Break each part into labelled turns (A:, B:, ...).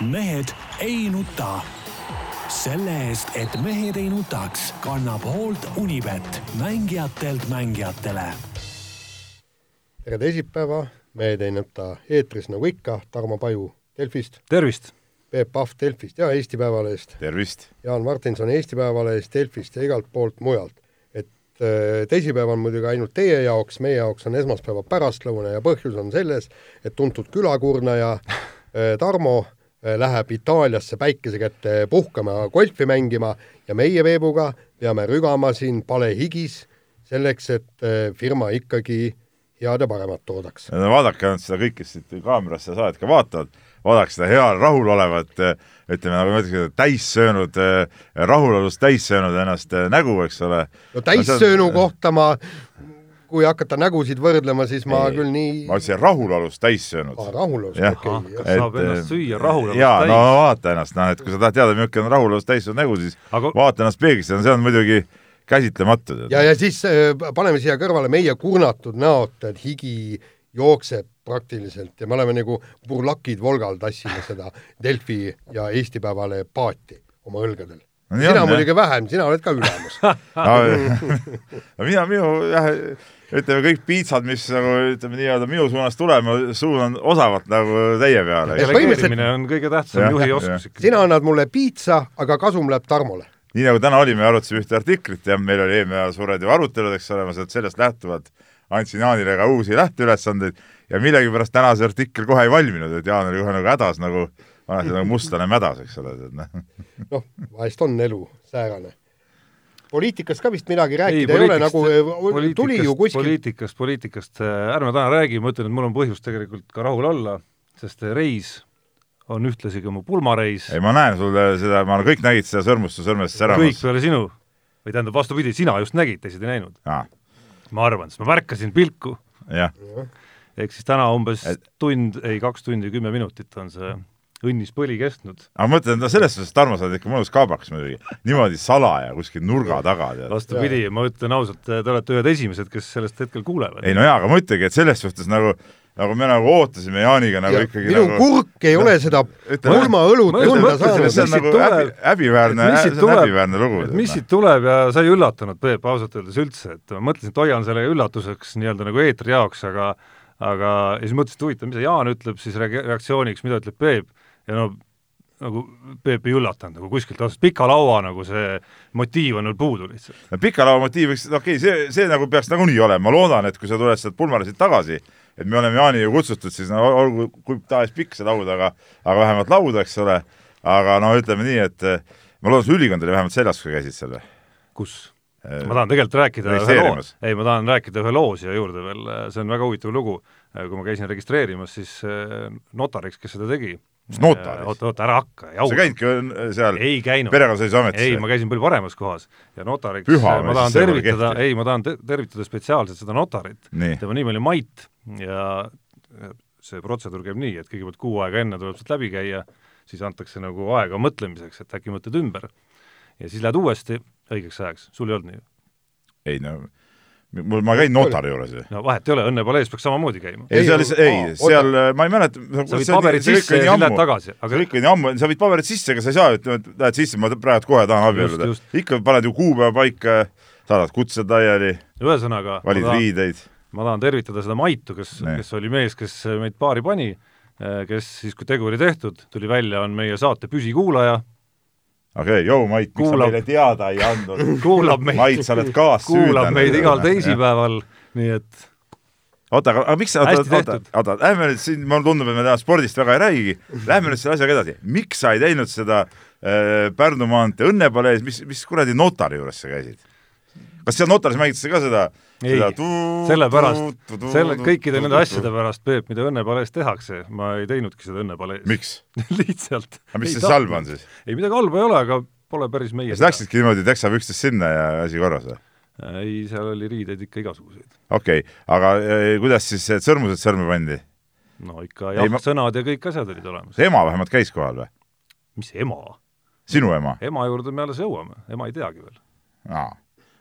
A: mehed ei nuta. selle eest, et mehed ei nutaks, kannab hoolt Unibet, mängijatelt mängijatele.
B: tere teisipäeva, Mehed ei nuta eetris nagu ikka, Tarmo Paju Delfist,
C: tervist!
B: Peep Pahv Delfist ja Eesti Päevalehest,
D: tervist!
B: Jaan Martinson Eesti Päevalehest, Delfist ja igalt poolt mujalt. et äh, teisipäev on muidugi ainult teie jaoks, meie jaoks on esmaspäeva pärastlõuna ja põhjus on selles, et tuntud külakurnaja äh, Tarmo läheb Itaaliasse päikese kätte puhkama, golfi mängima ja meie Peebuga peame rügama siin palehigis selleks, et firma ikkagi head ja paremat toodaks.
D: no vaadake ainult seda kõik, kes siit kaamerast seda saadet ka vaatavad, vaadake seda heal rahulolevat, ütleme nagu ma ütleks, täis söönud, rahulolust täis söönud ennast nägu, eks ole.
B: no täissöönu no, kohta ma kui hakata nägusid võrdlema, siis ma ei, küll nii
D: ma ütlesin rahulolust täis söönud
B: ah,. rahulolust,
C: okei okay,. saab ennast süüa rahulolust
D: jaa, täis? no vaata ennast, noh, et kui sa tahad teada, milline on rahulolust täis söönud nägu, siis Aga... vaata ennast peeglisse, see on muidugi äh, käsitlematu.
B: ja, ja siis äh, paneme siia kõrvale meie kurnatud näod, et higi jookseb praktiliselt ja me oleme nagu burlakid Volgal, tassime seda Delfi ja Eesti Päevalehe paati oma õlgadel no,. sina on, muidugi vähem, sina oled ka ülemus
D: no mina, minu jah, ütleme kõik piitsad, mis nagu ütleme nii-öelda minu suunas tulevad, ma suunan osavalt nagu teie peale.
C: delegeerimine on kõige tähtsam juhi oskus
B: ikka. sina annad mulle piitsa, aga kasum läheb Tarmole
D: nii nagu täna oli, me arutasime ühte artiklit ja meil oli eelmine nädal suured ju arutelud, eks ole, ma sealt sellest lähtuvalt andsin Jaanile ka uusi lähteülesandeid ja millegipärast täna see artikkel kohe ei valminud, et Jaan oli kohe nagu hädas nagu, vanasti nagu mustlane mädas, eks ole,
B: noh. noh, vahest on elu säärane. Poliitikast ka vist midagi rääkida ei, ei ole, nagu tuli ju kuskilt
C: poliitikast, poliitikast ärme täna räägi, ma ütlen, et mul on põhjust tegelikult ka rahul olla, sest reis on ühtlasi ka mu pulmareis.
D: ei, ma näen sulle seda, ma, kõik nägid seda sõrmust su sõrmest säramas.
C: kõik peale sinu. või tähendab, vastupidi, sina just nägid, teised ei näinud. ma arvan, sest ma märkasin pilku. ehk siis täna umbes Et... tund, ei, kaks tundi, kümme minutit on see õnnis põli kestnud.
D: aga ma mõtlen, no selles suhtes, Tarmo, sa oled ikka mõnus kaabakas muidugi, niimoodi salaja kuskil nurga taga.
C: vastupidi, ma ütlen ausalt, te olete ühed esimesed, kes sellest hetkel kuulevad.
D: ei no jaa, aga ma ütlengi, et selles suhtes nagu nagu me nagu ootasime Jaaniga nagu ja, ikkagi
B: minu
D: nagu,
B: kurk ei no, ole seda pulmaõlut
D: tunda saanud. see on nagu häbi, häbiväärne, see on häbiväärne lugu.
C: mis siit tuleb ja sa ei üllatunud, Peep, ausalt öeldes üldse, et ma mõtlesin, et hoian selle üllatuseks nii-öelda nagu eetri jaoks, aga aga ja siis mõtlesin, et huvitav, mida Jaan ütleb siis reaktsiooniks, mida ütleb Peep ja no nagu Peep ei üllatanud nagu kuskilt otsast, pika laua nagu see motiiv on veel puudu lihtsalt.
D: pika laua motiiv võiks, okei okay,, see, see nagu peaks nagunii olema, ma loodan, et kui sa tuled sealt pulmariselt tagasi, et me oleme Jaaniga kutsutud, siis no olgu kui tahes pikk see laud, aga aga vähemalt laud, eks ole, aga no ütleme nii, et eh, ma loodan, su ülikond oli vähemalt seljas, kui käisid seal.
C: kus? Eh, ma tahan tegelikult rääkida ühe loo, ei, ma tahan rääkida ühe loo siia juurde veel, see on väga huvitav lugu. kui ma käisin registreerimas, siis eh, notariks, kes seda tegi,
D: mis notaris?
C: oota, oota, ära hakka, jaura.
D: sa käidki seal
C: ei käinud.
D: perekonnaseisuametis?
C: ei, ma käisin palju paremas kohas ja notariks Püha, ma tahan tervitada, ei, ma tahan te tervitada spetsiaalselt seda notarit. tema nimi oli Mait ja see protseduur käib nii, et kõigepealt kuu aega enne tuleb sealt läbi käia, siis antakse nagu aega mõtlemiseks, et äkki mõtled ümber. ja siis lähed uuesti õigeks ajaks, sul ei olnud nii
D: ei no mul, ma käin notari juures ju.
C: no vahet ei ole, Õnne palees peaks samamoodi käima.
D: ei, seal, ei, seal ma ei mäleta
C: sa viid paberid sisse ja siis lähed tagasi.
D: aga see kõik on nii ammu, sa viid paberid sisse, aga sa ei saa, et lähed sisse, ma praegu kohe tahan abielluda. ikka paned ju kuupäeva paika, saadad kutsed laiali, valid tahan, riideid.
C: ma tahan tervitada seda Maitu, kes, kes oli mees, kes meid paari pani, kes siis, kui tegu oli tehtud, tuli välja, on meie saate püsikuulaja
D: okei okay,, jõu Mait, miks sa meile teada ei andnud?
C: kuulab meid,
D: Mait, sa oled kaassüüdlane.
C: kuulab meid igal teisipäeval, nii et
D: oota, aga, aga miks sa, oota, oota, oota, lähme nüüd siin, mulle tundub, et me täna spordist väga ei räägigi, lähme nüüd selle asjaga edasi. miks sa ei teinud seda äh, Pärnu maantee Õnnepalees, mis, mis kuradi notari juures sa käisid? Kas seal notaris mängitakse ka seda
C: ei, sellepärast, selle, kõikide nende asjade pärast, Peep, mida Õnnepalees tehakse, ma ei teinudki seda Õnnepalees.
D: miks
C: lihtsalt.
D: aga mis siis halba on siis?
C: ei, midagi halba ei ole, aga pole päris meie
D: sa läksidki niimoodi teksapükstes sinna ja asi korras või?
C: ei, seal oli riideid ikka igasuguseid.
D: okei okay., aga eh, kuidas siis sõrmused sõrme pandi?
C: no ikka jah-sõnad ma... ja kõik asjad olid olemas.
D: ema vähemalt käis kohal või?
C: mis ema?
D: sinu ema?
C: ema juurde me alles jõuame, ema ei teagi veel.
D: aa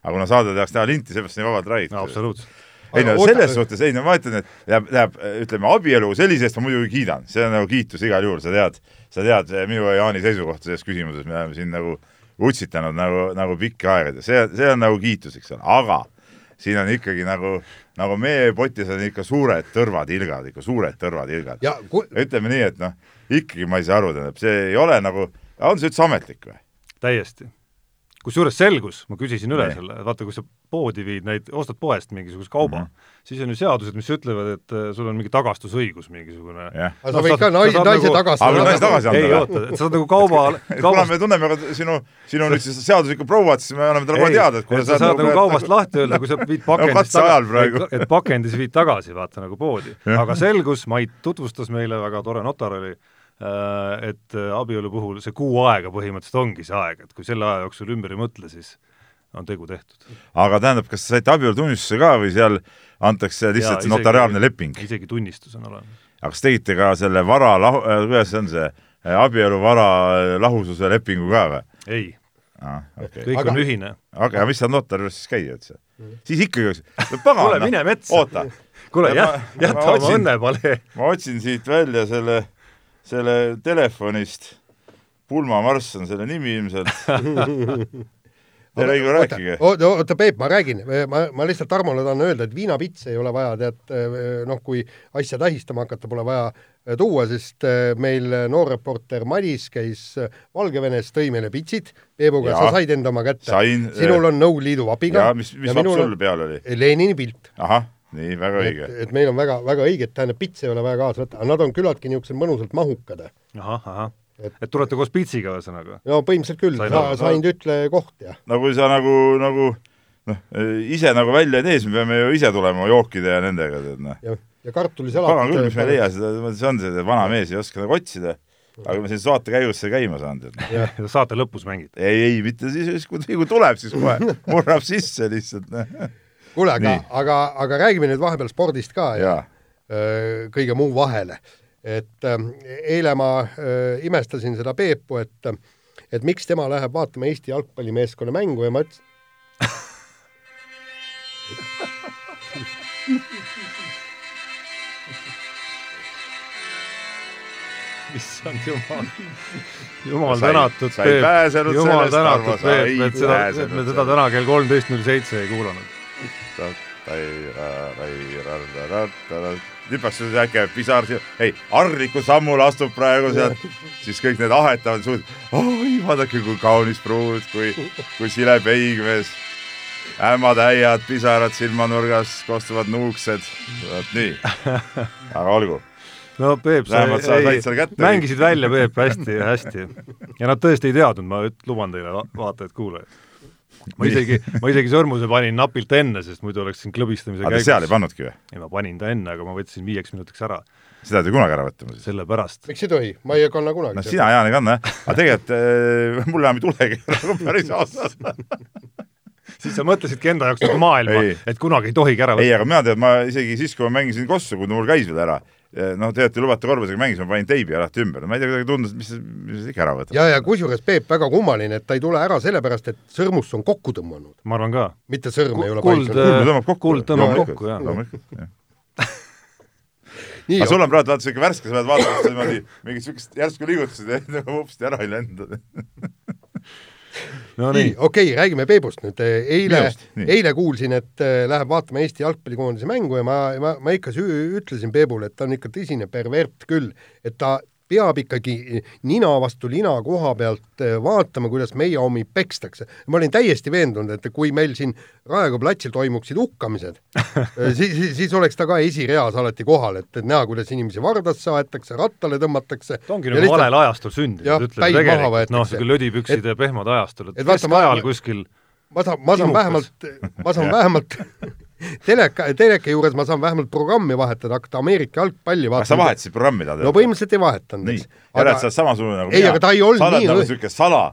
D: aga kuna saade tahaks teha linti, seepärast nii vabalt räägid
C: no,. absoluutselt.
D: ei no selles suhtes, ei no ma ütlen, et läheb, läheb ütleme, abielu sellise eest ma muidugi kiidan, see on nagu kiitus igal juhul, sa tead, sa tead minu ja Jaani seisukohta selles küsimuses, me oleme siin nagu utsitanud nagu, nagu pikka aega, see, see on nagu kiitus, eks ole, aga siin on ikkagi nagu, nagu meie potis on ikka suured tõrvatilgad, ikka suured tõrvatilgad. Ku... ütleme nii, et noh, ikkagi ma ei saa aru, tähendab, see ei ole nagu, on see üldse ametlik või?
C: täiesti kusjuures selgus, ma küsisin üle nee. selle, vaata, kui sa poodi viid neid, ostad poest mingisuguse kauba mm, -hmm. siis on ju seadused, mis ütlevad, et äh, sul on mingi tagastusõigus mingisugune
B: yeah.. aga sa võid ka naise, naise
D: nagu,
B: tagastada.
D: aga naise tagasi anda
C: ei oota, et sa saad nagu kauba,
D: kauba... kuna me tunneme sinu, sinu nüüd siis seaduslikku prouat, siis me anname talle kohe teada,
C: et kuule sa saad nagu kaubast lahti öelda, kui sa viid pakendist tagasi, et pakendis viid tagasi, vaata nagu poodi. aga selgus, Mait tutvustas meile, väga tore notar oli et äh, abielu puhul see kuu aega põhimõtteliselt ongi see aeg, et kui selle aja jooksul ümber ei mõtle, siis on tegu tehtud.
D: aga tähendab, kas te saite abielutunnistuse ka või seal antakse lihtsalt Jaa, notariaalne leping?
C: isegi tunnistus on olemas.
D: aga kas tegite ka selle vara lahu-, äh, kuidas see on see, abieluvara lahususe lepingu ka või?
C: ei
D: ah,. Okay.
C: kõik aga, on ühine.
D: aga mis seal notari juures siis käia üldse mm.? siis ikkagi, pagan.
C: kuule, mine metsa. kuule, jäta, jäta oma õnnepalee.
D: ma otsin siit välja selle selle telefonist, pulmamarss on selle nimi ilmselt Te räägige, rääkige.
B: oota, oota, Peep, ma räägin, ma, ma lihtsalt Tarmole tahan öelda, et viinapitse ei ole vaja, tead, noh, kui asja tähistama hakata, pole vaja eh, tuua, sest eh, meil noorreporter Madis käis Valgevenes, tõi meile pitsid, Peebuga, sa said enda oma kätte. sinul on Nõukogude Liidu vapiga.
D: ja mis, mis vapp sul peal oli?
B: Lenini pilt.
D: ahah nii, väga õige.
B: et meil on väga, väga õige, et tähendab, pitse ei ole vaja kaasa võtta, aga nad on küllaltki niisugused mõnusalt mahukad.
C: ahah, ahah. et, et tulete koos pitsiga ühesõnaga?
B: no põhimõtteliselt küll, sa, sain ütle koht ja.
D: no kui sa nagu, nagu noh, ise nagu välja ei tee, siis me peame ju ise tulema jookide ja nendega, tead noh.
B: ja, ja kartulisalat.
D: pagan küll, mis me ei leia seda, see on see vana mees, ei oska nagu otsida aga me siin saate käigus sai käima saanud, et
C: noh. saate lõpus mängite?
D: ei, ei, mitte siis, kui, kui tuleb, siis kohe murrab sisse lihtsalt
B: kuule, aga, aga, aga räägime nüüd vahepeal spordist ka
D: ja,
B: ja kõige muu vahele. et äh, eile ma äh, imestasin seda Peepu, et et miks tema läheb vaatama Eesti jalgpallimeeskonna mängu ja ma ütlesin
C: issand jumal, jumal tänatud, Peep, jumal tänatud, Peep, et seda, et me seda täna kell kolmteist null seitse ei kuulanud
D: nüüd peaks äkki pisar, ei, harglikul sammul astub praegu sealt, siis kõik need ahetavad suud. oi, vaadake, kui kaunis pruut, kui, kui sile peigmees. ämmad, äiad, pisarad silmanurgas, kostuvad nuuksed. vot nii, aga olgu
C: no Peep, sa ei, mängisid välja, Peep, hästi, hästi. ja nad tõesti ei teadnud, ma luban teile, vaatajad-kuulajad ma isegi, ma isegi sõrmuse panin napilt enne, sest muidu oleks siin klõbistamise
D: käigus seal ei pannudki või?
C: ei, ma panin ta enne, aga ma võtsin viieks minutiks ära.
D: seda ei tohi kunagi ära võtta.
C: sellepärast.
B: miks ei tohi? ma ei kanna kunagi.
D: no sina, Jaan, ei kanna jah, aga tegelikult äh, mul enam ei tulegi nagu päris ausalt
C: siis sa mõtlesidki enda jaoks nagu maailma, et kunagi ei tohigi ära
D: võtta. ei, aga mina tean, ma isegi siis, kui ma mängisin Kossu, kui mul käis veel ära, noh, tegelikult ei lubata korvpalliga mängida, ma panin teibi alati ümber, ma ei tea, kuidagi tundus, mis, mis ikka ära võtab.
B: ja, ja kusjuures Peep, väga kummaline, et ta ei tule ära sellepärast, et sõrmus on kokku tõmmanud.
C: ma arvan ka.
B: mitte sõrm K ei ole
C: kuld, kuld tõmbab kokku. kuld tõmbab kokku, jah.
D: loomulikult, jah aga sul on praegu vaata siuke värske, sa pead vaatama niimoodi mingit siukest järsku liigutusi teed, nagu hopsti ära ei lenda
B: no nii, okei okay,, räägime Peebust nüüd. eile, eile kuulsin, et äh, läheb vaatama Eesti jalgpallikoondise mängu ja ma, ma, ma ikka ütlesin Peebule, et ta on ikka tõsine pervert küll, et ta peab ikkagi nina vastu lina koha pealt eh, vaatama, kuidas meie omi pekstakse. ma olin täiesti veendunud, et kui meil siin Raekoja platsil toimuksid hukkamised siis, siis, siis oleks ta ka esireas alati kohal, et, et näha, kuidas inimesi vardasse aetakse, rattale tõmmatakse.
C: ta ongi nagu valel ajastul sündinud, ütleme tegelikult, noh, niisugune lödipüksid ja pehmad ajastul, et keskajal kuskil
B: ma saan, ma saan vähemalt, ma saan vähemalt teleka, teleka juures ma saan vähemalt programmi vahetada, hakata Ameerika jalgpalli vaatama.
D: sa vahetasid programmi tal?
B: no põhimõtteliselt ei vahetanud.
D: nii, järelikult sa oled samasugune nagu
B: ei, mina. aga ta ei olnud nii
D: nagu niisugune sala,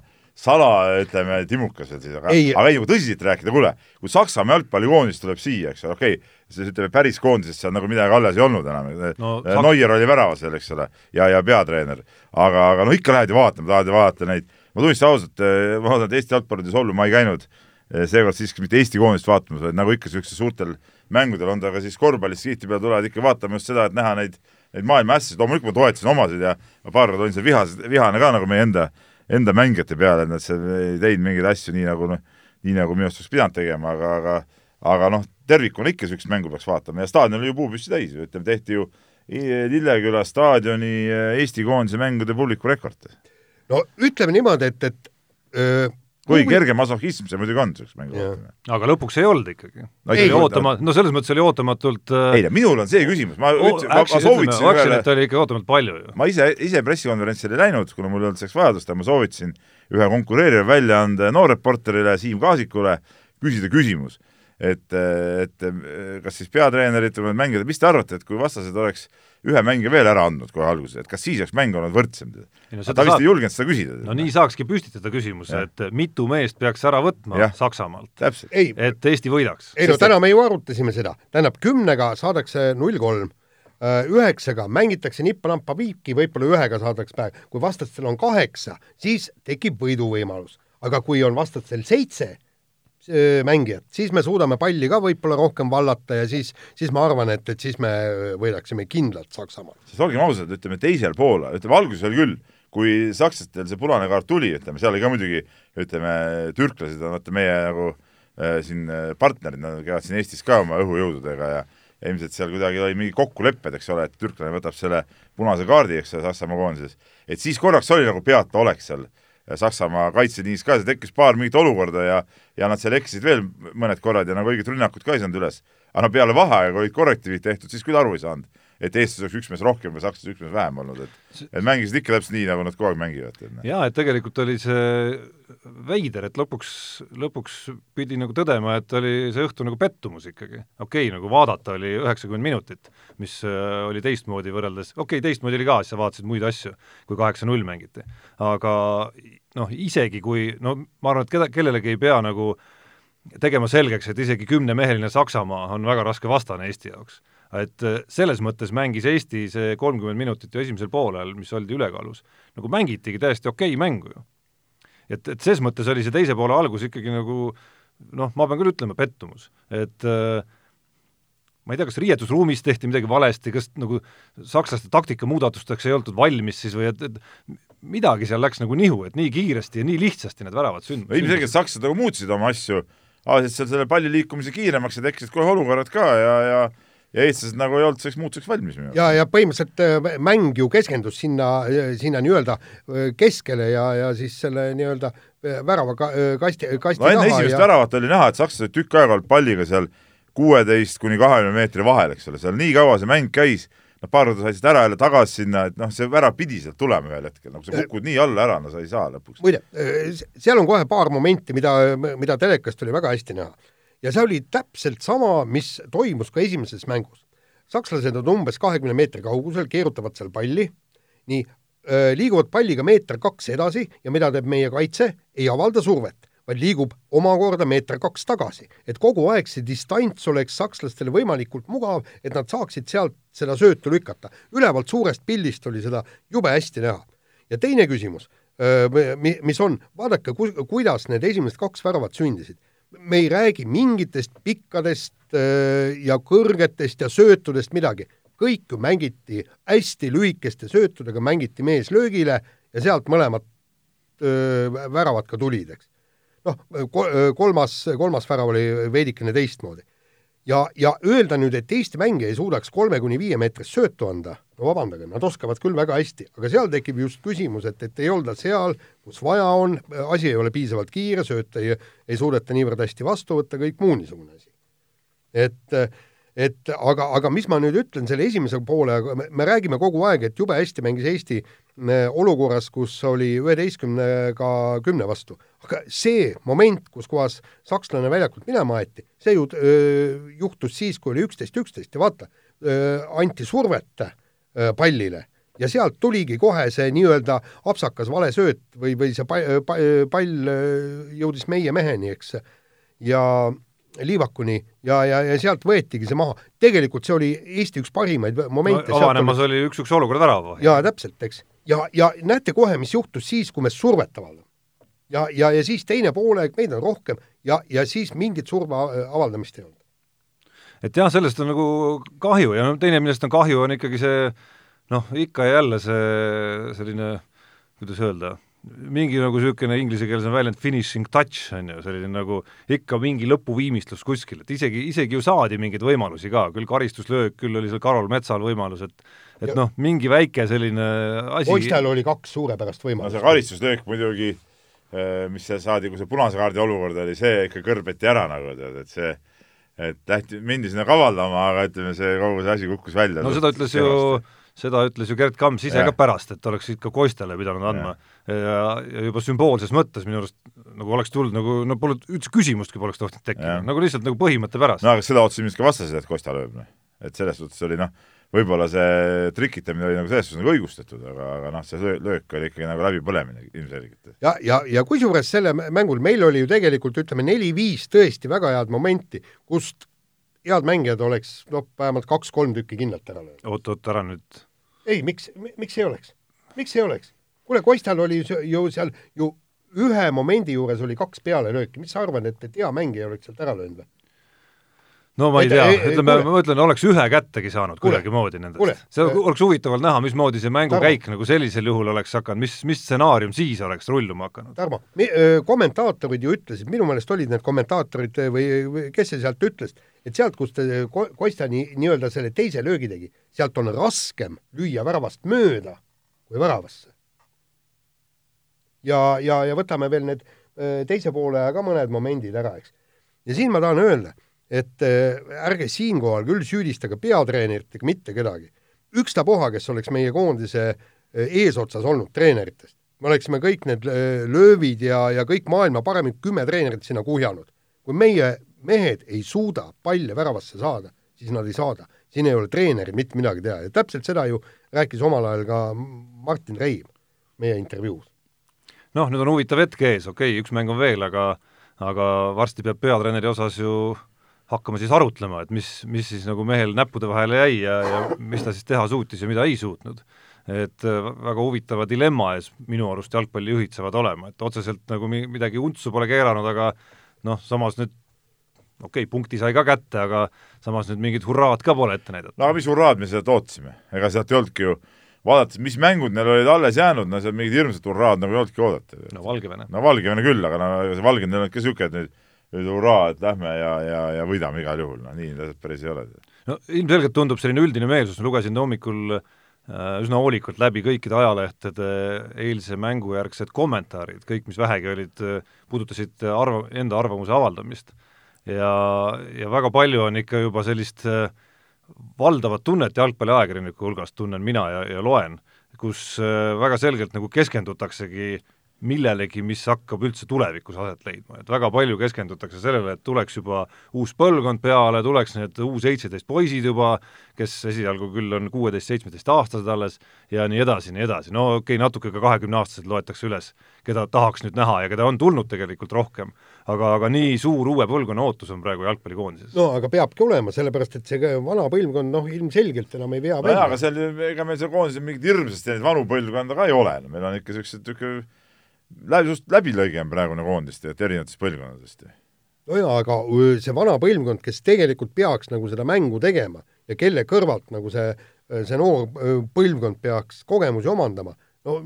D: sala, ütleme, timukas veel siis, aga ei, aga ei, kui tõsiselt rääkida, kuule, kui Saksamaa jalgpallikoondis tuleb siia, eks ole, okei okay,, siis ütleme, päris koondisest seal nagu midagi alles ei olnud enam no,, Neuer oli väravas seal, eks ole, ja, ja peatreener. aga, aga no ikka lähed ju vaatama, tahad ju vaadata neid, ma tunnistan ausalt, ma vaatan, et Eesti jalgpallides hullu ma ei käinud seekord siiski mitte Eesti koondist vaatamas, vaid nagu ikka niisugustel suurtel mängudel, on ta ka siis korvpallis, tihtipeale tulevad ikka vaatama just seda, et näha neid, neid maailma asjasid, loomulikult ma toetasin omasid ja paar korda olin seal vihas, vihane ka nagu meie enda, enda mängijate peale, et nad seal ei teinud mingeid asju nii nagu noh, nii nagu minu arust oleks pidanud tegema, aga, aga aga noh, tervikuna ikka niisugust mängu peaks vaatama ja staadion oli ju puupüsti täis ju, ütleme, tehti ju Lilleküla staadioni Eesti koondise mängude publiku rekord.
B: no ütleme niimoodi, et, et
D: öö, kui Kubi... kerge masochism see muidugi on, selleks mängu
C: vaatamine. aga lõpuks ei olnud ikkagi no,. oli ootama-, no selles mõttes oli ootamatult
D: äh... ei no minul on see küsimus, ma ütlesin, ma, ma soovitasin
C: ühele Actionit oli ikka ootamatult palju ju.
D: ma ise, ise pressikonverentsile ei läinud, kuna mul ei olnud selleks vajadust, aga ma soovitasin ühe konkureeriva väljaande noorreporterile Siim Kaasikule küsida küsimus, et, et kas siis peatreenerit või mängijad, mis te arvate, et kui vastased oleks ühe mängija veel ära andnud kohe alguses, et kas siis oleks mäng olnud võrdsem? No, ta vist saab... ei julgenud seda küsida.
C: no nii saakski püstitada küsimuse, et mitu meest peaks ära võtma ja. Saksamaalt, et Eesti võidaks.
B: ei no täna me ju arutasime seda, tähendab kümnega saadakse null kolm, äh, üheksaga mängitakse nippa-nappa viiki, võib-olla ühega saadakse päev, kui vastastel on kaheksa, siis tekib võiduvõimalus. aga kui on vastastel seitse, mängijat, siis me suudame palli ka võib-olla rohkem vallata ja siis, siis ma arvan, et, et siis me võidaksime kindlalt Saksamaal.
D: sest olgem ausad, ütleme teisel poolel, ütleme alguses oli küll, kui sakslastel see punane kaart tuli, ütleme, seal oli ka muidugi, ütleme, türklased on vaata meie nagu äh, siin äh, partnerid, nad käivad siin Eestis ka oma õhujõududega ja ja ilmselt seal kuidagi oli mingi kokkulepped, eks ole, et türklane võtab selle punase kaardi, eks ole, Saksamaa koondises. et siis korraks oli nagu peataolek seal äh, Saksamaa kaitseliinis ka, see tekkis paar mingit olukorda ja ja nad seal eksisid veel mõned korrad ja nagu õiget rünnakut ka ei saanud üles. aga no peale vaheaega olid korrektiivid tehtud, siis küll aru ei saanud, et eestlased oleks üks mees rohkem või sakslased üks mees vähem olnud, et et mängisid ikka täpselt nii, nagu nad kogu aeg mängivad.
C: Noh. jaa, et tegelikult oli see veider, et lõpuks, lõpuks pidi nagu tõdema, et oli see õhtu nagu pettumus ikkagi. okei okay,, nagu vaadata oli üheksakümmend minutit, mis äh, oli teistmoodi võrreldes, okei okay,, teistmoodi oli ka, siis sa vaatasid muid asju, kui kaheksa-null mängiti. aga noh, isegi kui, no ma arvan, et keda, kellelegi ei pea nagu tegema selgeks, et isegi kümnemeheline Saksamaa on väga raske vastane Eesti jaoks. et äh, selles mõttes mängis Eesti see kolmkümmend minutit ju esimesel poolel, mis oldi ülekaalus, nagu mängitigi täiesti okei okay mängu ju et, et ses mõttes oli see teise poole algus ikkagi nagu noh, ma pean küll ütlema, pettumus, et äh, ma ei tea, kas riietusruumis tehti midagi valesti, kas nagu sakslaste taktikamuudatusteks ei oldud valmis siis või et, et midagi seal läks nagu nihu, et nii kiiresti ja nii lihtsasti need väravad sünd-.
D: no ilmselgelt sakslased nagu muutsid oma asju, ajasid seal selle palli liikumise kiiremaks ja tekkisid kohe olukorrad ka ja, ja ja eestlased nagu ei olnud selleks muutuseks valmis minu
B: arust. ja, ja põhimõtteliselt äh, mäng ju keskendus sinna, sinna nii-öelda äh, keskele ja, ja siis selle nii-öelda äh, värava ka, kasti, kasti
D: no enne esimest ja... väravat oli näha, et sakslased olid tükk aega olnud palliga seal kuueteist kuni kahekümne meetri vahel, eks ole, seal nii kaua see mäng käis, noh, paar korda said ära jälle tagasi sinna, et noh, see värav pidi sealt tulema ühel hetkel, nagu sa kukud nii alla ära, no sa ei saa lõpuks.
B: muide, seal on kohe paar momenti, mida, mida telekast oli väga hästi näha ja see oli täpselt sama, mis toimus ka esimeses mängus. sakslased on umbes kahekümne meetri kaugusel, keerutavad seal palli, nii, liiguvad palliga meeter-kaks edasi ja mida teeb meie kaitse, ei avalda survet, vaid liigub omakorda meeter-kaks tagasi. et kogu aeg see distants oleks sakslastele võimalikult mugav, et nad saaksid sealt seda söötu lükata. ülevalt suurest pildist oli seda jube hästi näha. ja teine küsimus, mis on, vaadake, kuidas need esimesed kaks väravat sündisid me ei räägi mingitest pikkadest ja kõrgetest ja söötudest midagi, kõik ju mängiti hästi lühikeste söötudega, mängiti mees löögile ja sealt mõlemad öö, väravad ka tulid, eks. Noh, kolmas, kolmas värav oli veidikene teistmoodi ja, ja öelda nüüd, et Eesti mängija ei suudaks kolme kuni viie meetrist söötu anda, no vabandage, nad oskavad küll väga hästi, aga seal tekib just küsimus, et, et ei olda seal, kus vaja on, asi ei ole piisavalt kiire, sööte ei, ei suudeta niivõrd hästi vastu võtta, kõik muu niisugune asi. et, et aga, aga mis ma nüüd ütlen selle esimese poole, me, me räägime kogu aeg, et jube hästi mängis Eesti olukorras, kus oli üheteistkümnega kümne vastu. Aga see moment, kus kohas sakslane väljakult minema aeti, see ju öö, juhtus siis, kui oli üksteist, üksteist ja vaata, anti survet öö, pallile. Ja sealt tuligi kohe see nii-öelda apsakas vale sööt või, või see pall, pall jõudis meie meheni, eks, ja Liivakuni ja, ja, ja sealt võetigi see maha. tegelikult see oli Eesti üks parimaid momente
C: no,. avanemas oli üks-üks olukord värav.
B: jaa, täpselt, eks. ja, ja näete kohe, mis juhtus siis, kui me survet avaldame ja, ja, ja siis teine poolaeg, meid on rohkem ja, ja siis mingit surve avaldamist ei olnud
C: et jah, sellest on nagu kahju ja teine, millest on kahju, on ikkagi see noh, ikka ja jälle see selline, kuidas öelda, mingi nagu niisugune inglisekeelsem väljend finishing touch, on ju, selline nagu ikka mingi lõpuviimistlus kuskil, et isegi, isegi ju saadi mingeid võimalusi ka, küll karistuslöök, küll oli seal Karol Metsal võimalus, et et noh, mingi väike selline asi
B: Oistel oli kaks suurepärast võimalust.
D: no see karistuslöök muidugi, eh, mis seal saadi, kui see punase kaardi olukord oli, see ikka kõrbeti ära nagu tead, et see et lähti, mindi sinna kavaldama, aga ütleme, see kogu see asi kukkus välja.
C: no seda ütles ju seda ütles ju Gerd Kamps ise ja. ka pärast, et oleks ikka Kostjale pidanud andma. ja, ja juba sümboolses mõttes minu arust nagu oleks tulnud nagu, no pole üldse küsimustki poleks tohtinud tekkida, nagu lihtsalt nagu põhimõtte pärast.
D: no aga seda ootasid ilmselt ka vastased, et Kostja lööb, noh. et selles suhtes oli noh, võib-olla see trikitamine oli nagu selles suhtes nagu õigustatud, aga, aga noh, see löök oli ikkagi nagu läbipõlemine ilmselgelt.
B: ja, ja, ja kusjuures selle mängul meil oli ju tegelikult ütleme neli-viis tõesti väga head momenti, kust head mängijad oleks noh, vähemalt kaks-kolm tükki kindlalt ära löönud.
C: oot, oot, ära nüüd.
B: ei, miks, miks ei oleks? miks ei oleks? Kuule, Kostal oli ju seal ju ühe momendi juures oli kaks pealelööki, mis sa arvad, et, et hea mängija oleks sealt ära löönud või?
C: no ma ei tea, ütleme, ma mõtlen, oleks ühe kättegi saanud kuidagimoodi nendest. see oleks huvitav olnud näha, mismoodi see mängukäik nagu sellisel juhul oleks hakanud, mis, mis stsenaarium siis oleks rulluma hakanud.
B: Tarmo, kommentaatorid ju ütlesid, minu meelest olid need kommentaatorid või, või kes see sealt ütles, et sealt, kus ta Kostja nii, nii-öelda selle teise löögi tegi, sealt on raskem lüüa väravast mööda kui väravasse. Ja, ja, ja võtame veel need teise poole ka mõned momendid ära, eks. ja siin ma tahan öelda et äh, ärge siinkohal küll süüdistage peatreenerit ega mitte kedagi. ükstapuha, kes oleks meie koondise äh, eesotsas olnud treeneritest, me oleksime kõik need äh, löövid ja, ja kõik maailma paremid kümme treenerit sinna kuhjanud. kui meie mehed ei suuda palle väravasse saada, siis nad ei saada. siin ei ole treeneril mitte midagi teha ja täpselt seda ju rääkis omal ajal ka Martin Reim meie intervjuus.
C: Noh, nüüd on huvitav hetk ees, okei okay,, üks mäng on veel, aga aga varsti peab peatreeneri osas ju hakkama siis arutlema, et mis, mis siis nagu mehel näppude vahele jäi ja, ja mis ta siis teha suutis ja mida ei suutnud. et äh, väga huvitava dilemma ees minu arust jalgpallijuhid saavad olema, et otseselt nagu midagi untsu pole keeranud, aga noh, samas nüüd okei okay,, punkti sai ka kätte, aga samas nüüd mingit hurraad ka pole ette näidata.
D: no aga mis hurraad me sealt ootasime, ega sealt ei olnudki ju vaadates, mis mängud neil olid alles jäänud, no seal mingid hirmsad hurraad nagu ei olnudki oodata.
C: no Valgevene.
D: no Valgevene küll, aga no see Valgevene olnud ka niisugune, et nüüd nüüd hurraa, et lähme ja, ja, ja võidame igal juhul, noh nii need päris ei ole.
C: no ilmselgelt tundub selline üldine meelsus, ma lugesin hommikul äh, üsna hoolikalt läbi kõikide ajalehtede eilse mängu järgsed kommentaarid, kõik, mis vähegi olid, puudutasid arva, enda arvamuse avaldamist. ja, ja väga palju on ikka juba sellist äh, valdavat tunnet jalgpalliajakirjaniku hulgast, tunnen mina ja, ja loen, kus äh, väga selgelt nagu keskendutaksegi millelegi, mis hakkab üldse tulevikus aset leidma, et väga palju keskendutakse sellele, et tuleks juba uus põlvkond peale, tuleks need U seitseteist poisid juba, kes esialgu küll on kuueteist-seitsmeteistaastased alles ja nii edasi, nii edasi, no okei okay,, natuke ka kahekümneaastased loetakse üles, keda tahaks nüüd näha ja keda on tulnud tegelikult rohkem, aga, aga nii suur uue põlvkonna ootus on praegu jalgpallikoondises.
B: no aga peabki olema, sellepärast et see vana põlvkond noh, ilmselgelt enam ei vea
D: välja. aga seal, ega meil seal koondises mingit hirmsasti neid vanu põlvkonda ka ei ole, no meil on ikka niisugused, niisugune läbi, just läbilõige on praegune koondist, et erinevatest põlvkondadest.
B: no jaa, aga see vana põlvkond, kes tegelikult peaks nagu seda mängu tegema ja kelle kõrvalt nagu see, see noor põlvkond peaks kogemusi omandama, no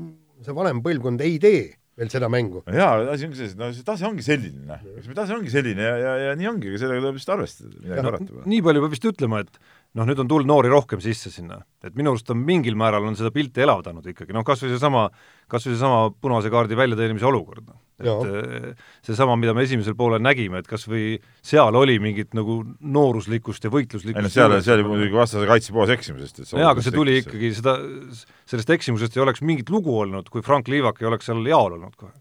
B: see vanem põlvkond ei tee veel seda mängu.
D: jaa, asi ongi selles, no see tase ongi selline, noh. see tase ongi selline ja, ja, ja nii ongi, aga sellega tuleb lihtsalt arvestada, midagi parata
C: pole. nii palju peab vist ütlema, et noh, nüüd on tulnud noori rohkem sisse sinna, et minu arust on mingil määral on seda pilti elavdanud ikkagi, noh kas või seesama, kas või seesama punase kaardi väljateenimise olukord, et eh, seesama, mida me esimesel poolel nägime, et kas või seal oli mingit nagu nooruslikkust ja võitluslikkust
D: ei no seal, seal oli muidugi vastase kaitse poos eksimusest.
C: jaa, aga see tuli ikkagi seda, sellest eksimusest ei oleks mingit lugu olnud, kui Frank Liivak ei oleks seal jaol olnud kohe.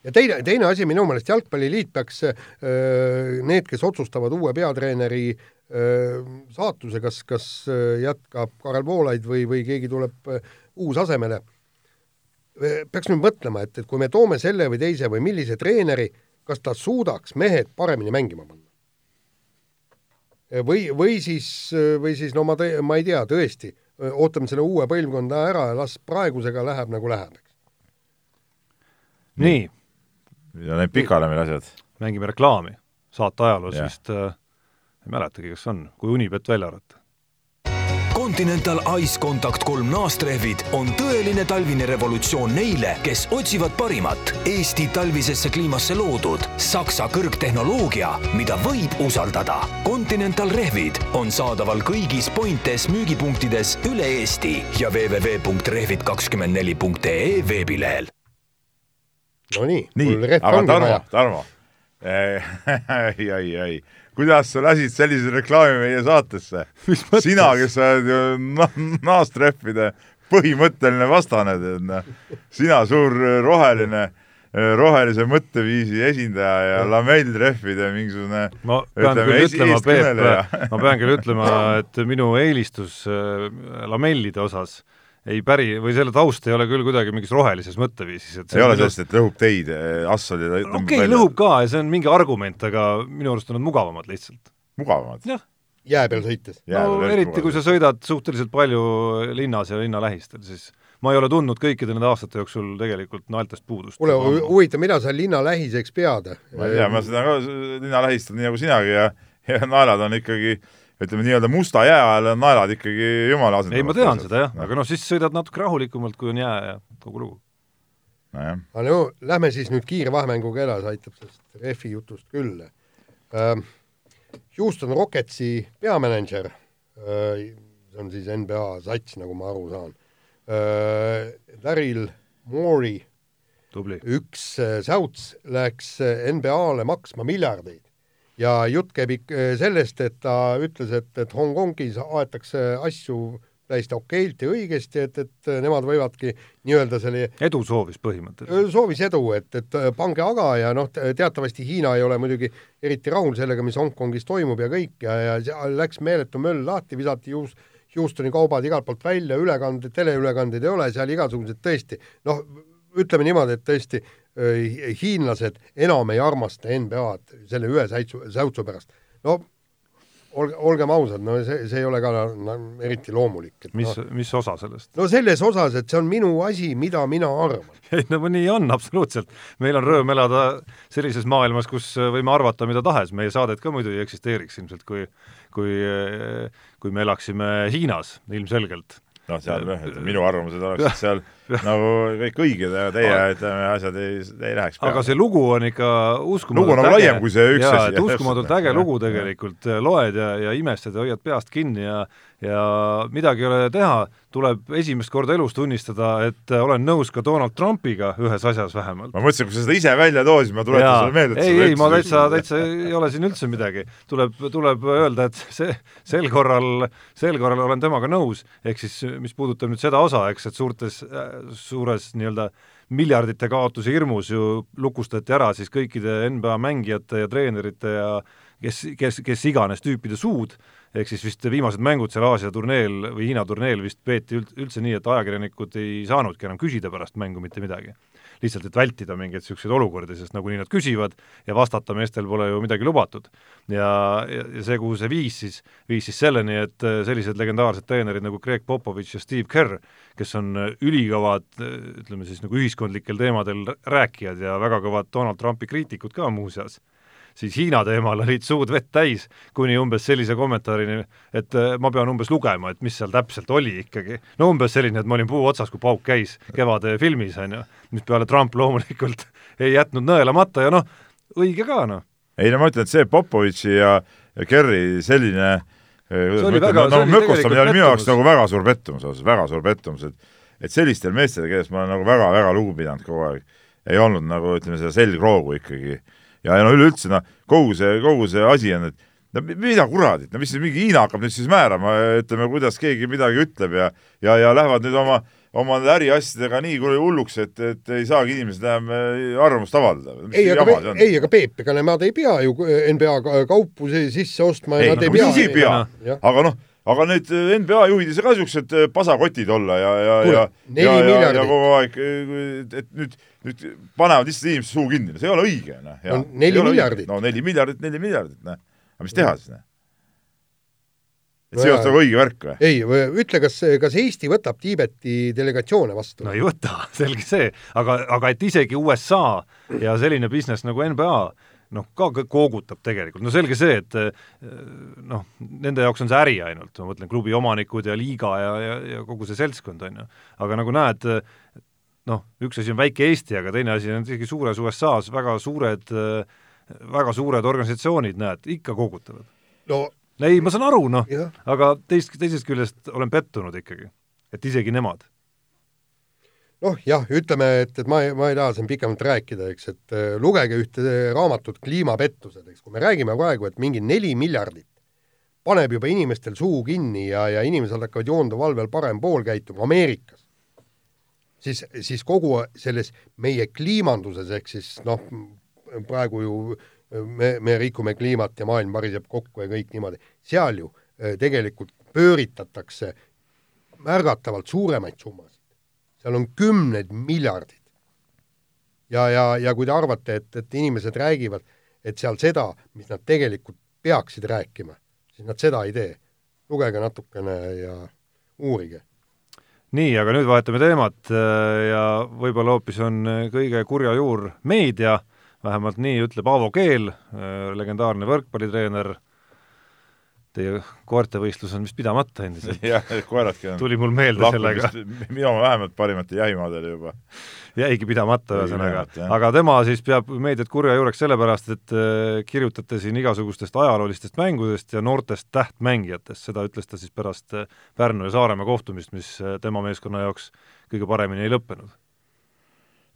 B: Ja teine, teine asi minu meelest Jalgpalliliit peaks, need, kes otsustavad uue peatreeneri saatuse, kas, kas jätkab Karel Voolaid või, või keegi tuleb uus asemele, peaks nüüd mõtlema, et, et kui me toome selle või teise või millise treeneri, kas ta suudaks mehed paremini mängima panna? või, või siis, või siis no ma, ma ei tea, tõesti, ootame selle uue põlvkonda ära ja las praegusega läheb nagu läheb,
C: nii.
D: ja need pikale meil asjad.
C: mängime reklaami, saate ajaloos vist äh, ei mäletagi, kas on, kui Unibet välja arvata
A: Continental Ice Contact kolm naastrehvid on tõeline talvine revolutsioon neile, kes otsivad parimat Eesti talvisesse kliimasse loodud Saksa kõrgtehnoloogia, mida võib usaldada. Continental rehvid on saadaval kõigis Pointes müügipunktides üle Eesti ja www.rehvid24.ee veebilehel.
B: Nonii,
D: mul rehv ongi vaja. Tarmo, ei, ei, ei kuidas sa lasid sellise reklaami meie saatesse? sina, kes sa oled ju naastrehvide põhimõtteline vastane, tead noh. sina, suur roheline, rohelise mõtteviisi esindaja ja lamelltrehvide mingisugune
C: ma pean küll ütlema, Peep, ma pean küll ütlema, et minu eelistus äh, lamellide osas äh, ei päri, või selle taust ei ole küll kuidagi mingis rohelises mõtteviisis,
D: et ei ole sellest, et lõhub teid, eh, asfaldi
C: okei okay,, lõhub ka ja see on mingi argument, aga minu arust on nad mugavamad lihtsalt.
D: mugavamad?
C: jah.
B: jää peal sõites?
C: no eriti, kui sa sõidad suhteliselt palju linnas ja linna lähistel, siis ma ei ole tundnud kõikide nende aastate jooksul tegelikult naeltest puudust.
B: kuule, huvitav, mida sa linna lähiseks pead?
D: ma ei tea, ma seda ka linna lähistan nii nagu sinagi ja, ja naelad on ikkagi äh, ütleme nii-öelda musta jää ajal on naelad ikkagi jumala asendavad.
C: ei, ma tean seda jah no., aga noh, siis sõidad natuke rahulikumalt, kui on jää ja kogu lugu.
B: nojah. aga no lähme siis nüüd kiire vahemänguga edasi, aitab sellest rehvi jutust küll uh,. Houston Rocketsi peamänedžer uh,, see on siis NBA sats, nagu ma aru saan uh,, Daryl Morey, üks uh, säuts läks NBA-le maksma miljardeid ja jutt käib ikka sellest, et ta ütles, et, et Hongkongis aetakse asju täiesti okeilt ja õigesti, et, et nemad võivadki nii-öelda selle
C: edu soovis põhimõtteliselt?
B: soovis edu, et, et pange aga ja noh, teatavasti Hiina ei ole muidugi eriti rahul sellega, mis Hongkongis toimub ja kõik ja, ja läks meeletu möll lahti, visati juus, Houstoni kaubad igalt poolt välja, ülekanded, teleülekandeid ei ole, seal igasugused tõesti noh, ütleme niimoodi, et tõesti hiinlased enam ei armasta NBA-d selle ühe säutsu, säutsu pärast. no olge, olgem ausad, no see, see ei ole ka no, eriti loomulik.
C: mis
B: no,,
C: mis osa sellest?
B: no selles osas, et see on minu asi, mida mina arvan.
C: ei no nii on, absoluutselt. meil on rõõm elada sellises maailmas, kus võime arvata mida tahes, meie saadet ka muidu ei eksisteeriks ilmselt, kui kui, kui me elaksime Hiinas ilmselgelt
D: noh, seal jah, et minu arvamused oleksid seal nagu kõik õiged, aga teie ütleme, asjad ei, ei läheks
C: peale. aga see lugu on ikka uskumatult
D: lugu on nagu laiem kui see üks
C: jaa, asi. uskumatult äge lugu tegelikult, loed ja, ja imestad ja hoiad peast kinni ja ja midagi ei ole teha, tuleb esimest korda elus tunnistada, et olen nõus ka Donald Trumpiga ühes asjas vähemalt.
D: ma mõtlesin, kui sa seda ise välja tood, siis ma tuletan sulle meelde,
C: ei, ei, ma täitsa, täitsa ei ole siin üldse midagi. tuleb, tuleb öelda, et see, sel korral, sel korral olen temaga nõus, ehk siis mis puudutab nüüd seda osa, eks, et suurtes, suures nii-öelda miljardite kaotuse hirmus ju lukustati ära siis kõikide NBA mängijate ja treenerite ja kes, kes, kes iganes tüüpide suud, ehk siis vist viimased mängud seal Aasia turneel või Hiina turneel vist peeti üldse nii, et ajakirjanikud ei saanudki enam küsida pärast mängu mitte midagi. Lihtsalt, et vältida mingeid niisuguseid olukordi, sest nagunii nad küsivad ja vastata meestel pole ju midagi lubatud. ja, ja, ja see, kuhu see viis siis, viis siis selleni, et äh, sellised legendaarsed treenerid nagu Greg Popovitš ja Steve Kerr, kes on äh, ülikõvad, äh, ütleme siis nagu ühiskondlikel teemadel rääkijad ja väga kõvad Donald Trumpi kriitikud ka muuseas siis Hiina teemal olid suud vett täis, kuni umbes sellise kommentaarini, et äh, ma pean umbes lugema, et mis seal täpselt oli ikkagi. no umbes selline, et ma olin puu otsas, kui pauk käis Kevade filmis, on ju, mis peale Trump loomulikult ei jätnud nõelamata ja noh, õige ka, noh.
D: ei no ma ütlen, et see Popovitši ja, ja Kerri selline
C: oli väga,
D: see oli minu jaoks nagu väga suur pettumus, ausalt, väga suur pettumus, et et sellistel meestel, kellest ma olen nagu väga-väga lugu pidanud kogu aeg, ei olnud nagu ütleme, seda selgroogu ikkagi ja, ja no üleüldse noh, kogu see, kogu see asi on, et no mida kuradit, no mis siis mingi Hiina hakkab nüüd siis määrama, ütleme, kuidas keegi midagi ütleb ja ja, ja lähevad nüüd oma oma äriasjadega nii hulluks, et, et ei saagi inimesed enam äh, arvamust avaldada.
B: ei, aga, ei, aga Peep, ega nemad ei pea ju NBA kaupu sisse ostma.
D: ei, no, ei pea, ei pea, aga noh aga need äh, NBA juhid ei saa ka niisugused äh, pasakotid olla ja, ja, ja
B: ja, ja, ja
D: kogu aeg, äh, et nüüd, nüüd panevad lihtsalt inimeste suu kinni, see ei ole õige, noh.
B: no neli miljardit.
D: no neli miljardit, neli miljardit, noh. aga mis teha siis, noh? et see ei ole nagu õige värk või?
B: ei, ütle, kas, kas Eesti võtab Tiibeti delegatsioone vastu?
C: no ei võta, selge see, aga, aga et isegi USA ja selline business nagu NBA noh, ka koogutab tegelikult, no selge see, et noh, nende jaoks on see äri ainult, ma mõtlen klubi omanikud ja liiga ja, ja, ja kogu see seltskond, on ju. aga nagu näed, noh, üks asi on väike Eesti, aga teine asi on isegi suures USA-s väga suured, väga suured organisatsioonid, näed, ikka koogutavad. no ei, ma saan aru, noh, aga teist, teisest küljest olen pettunud ikkagi, et isegi nemad
B: noh, jah, ütleme, et, et ma ei, ma ei taha siin pikemalt rääkida, eks, et äh, lugege ühte raamatut Kliimapettused, eks, kui me räägime praegu, et mingi neli miljardit paneb juba inimestel suu kinni ja, ja inimesed hakkavad joondevalvel parempool käituma Ameerikas, siis, siis kogu selles meie kliimanduses, ehk siis noh, praegu ju me, me rikume kliimat ja maailm variseb kokku ja kõik niimoodi, seal ju äh, tegelikult pööritatakse märgatavalt suuremaid summasid seal on kümned miljardid. ja, ja, ja kui te arvate, et, et inimesed räägivad, et seal seda, mis nad tegelikult peaksid rääkima, siis nad seda ei tee. lugege natukene ja uurige.
C: nii, aga nüüd vahetame teemat äh, ja võib-olla hoopis on kõige kurja juur meedia, vähemalt nii ütleb Aavo Keel, äh, legendaarne võrkpallitreener Teie koertevõistlus on vist pidamata endiselt?
D: jah, koeradki on
C: tuli mul meelde sellega.
D: minu oma vähemalt parimate jahimaadele juba.
C: jäigi pidamata ühesõnaga, aga tema siis peab meediat kurja juureks sellepärast, et äh, kirjutate siin igasugustest ajaloolistest mängudest ja noortest tähtmängijatest, seda ütles ta siis pärast äh, Pärnu ja Saaremaa kohtumist, mis äh, tema meeskonna jaoks kõige paremini ei lõppenud.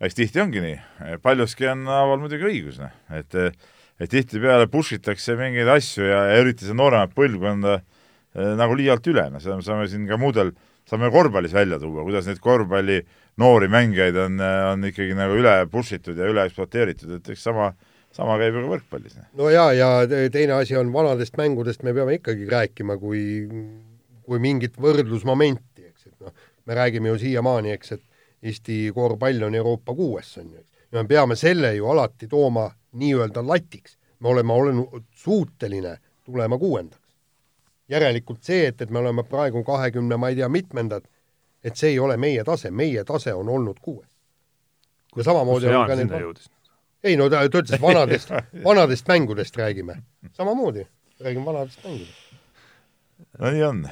D: eks tihti ongi nii, paljuski on Aaval muidugi õigus, noh, et et tihtipeale push itakse mingeid asju ja, ja üritatakse nooremat põlvkonda äh, nagu liialt üle, noh seda me saame siin ka muudel, saame korvpallis välja tuua, kuidas neid korvpalli noori mängijaid on, on ikkagi nagu üle push itud ja üle ekspluateeritud, et eks sama, sama käib ju ka võrkpallis.
B: No jaa, ja teine asi on vanadest mängudest me peame ikkagi rääkima kui, kui mingit võrdlusmomenti, eks, et noh, me räägime ju siiamaani, eks, et Eesti korvpall on Euroopa kuues, on ju, eks. Ja me peame selle ju alati tooma nii-öelda latiks, me oleme olnud suuteline tulema kuuendaks. järelikult see, et, et me oleme praegu kahekümne, ma ei tea, mitmendad, et see ei ole meie tase, meie tase on olnud kuues.
C: ja samamoodi on ka need
B: ei no ta, ta ütles vanadest vanadest mängudest räägime. samamoodi, räägime vanadest mängudest.
D: no nii on.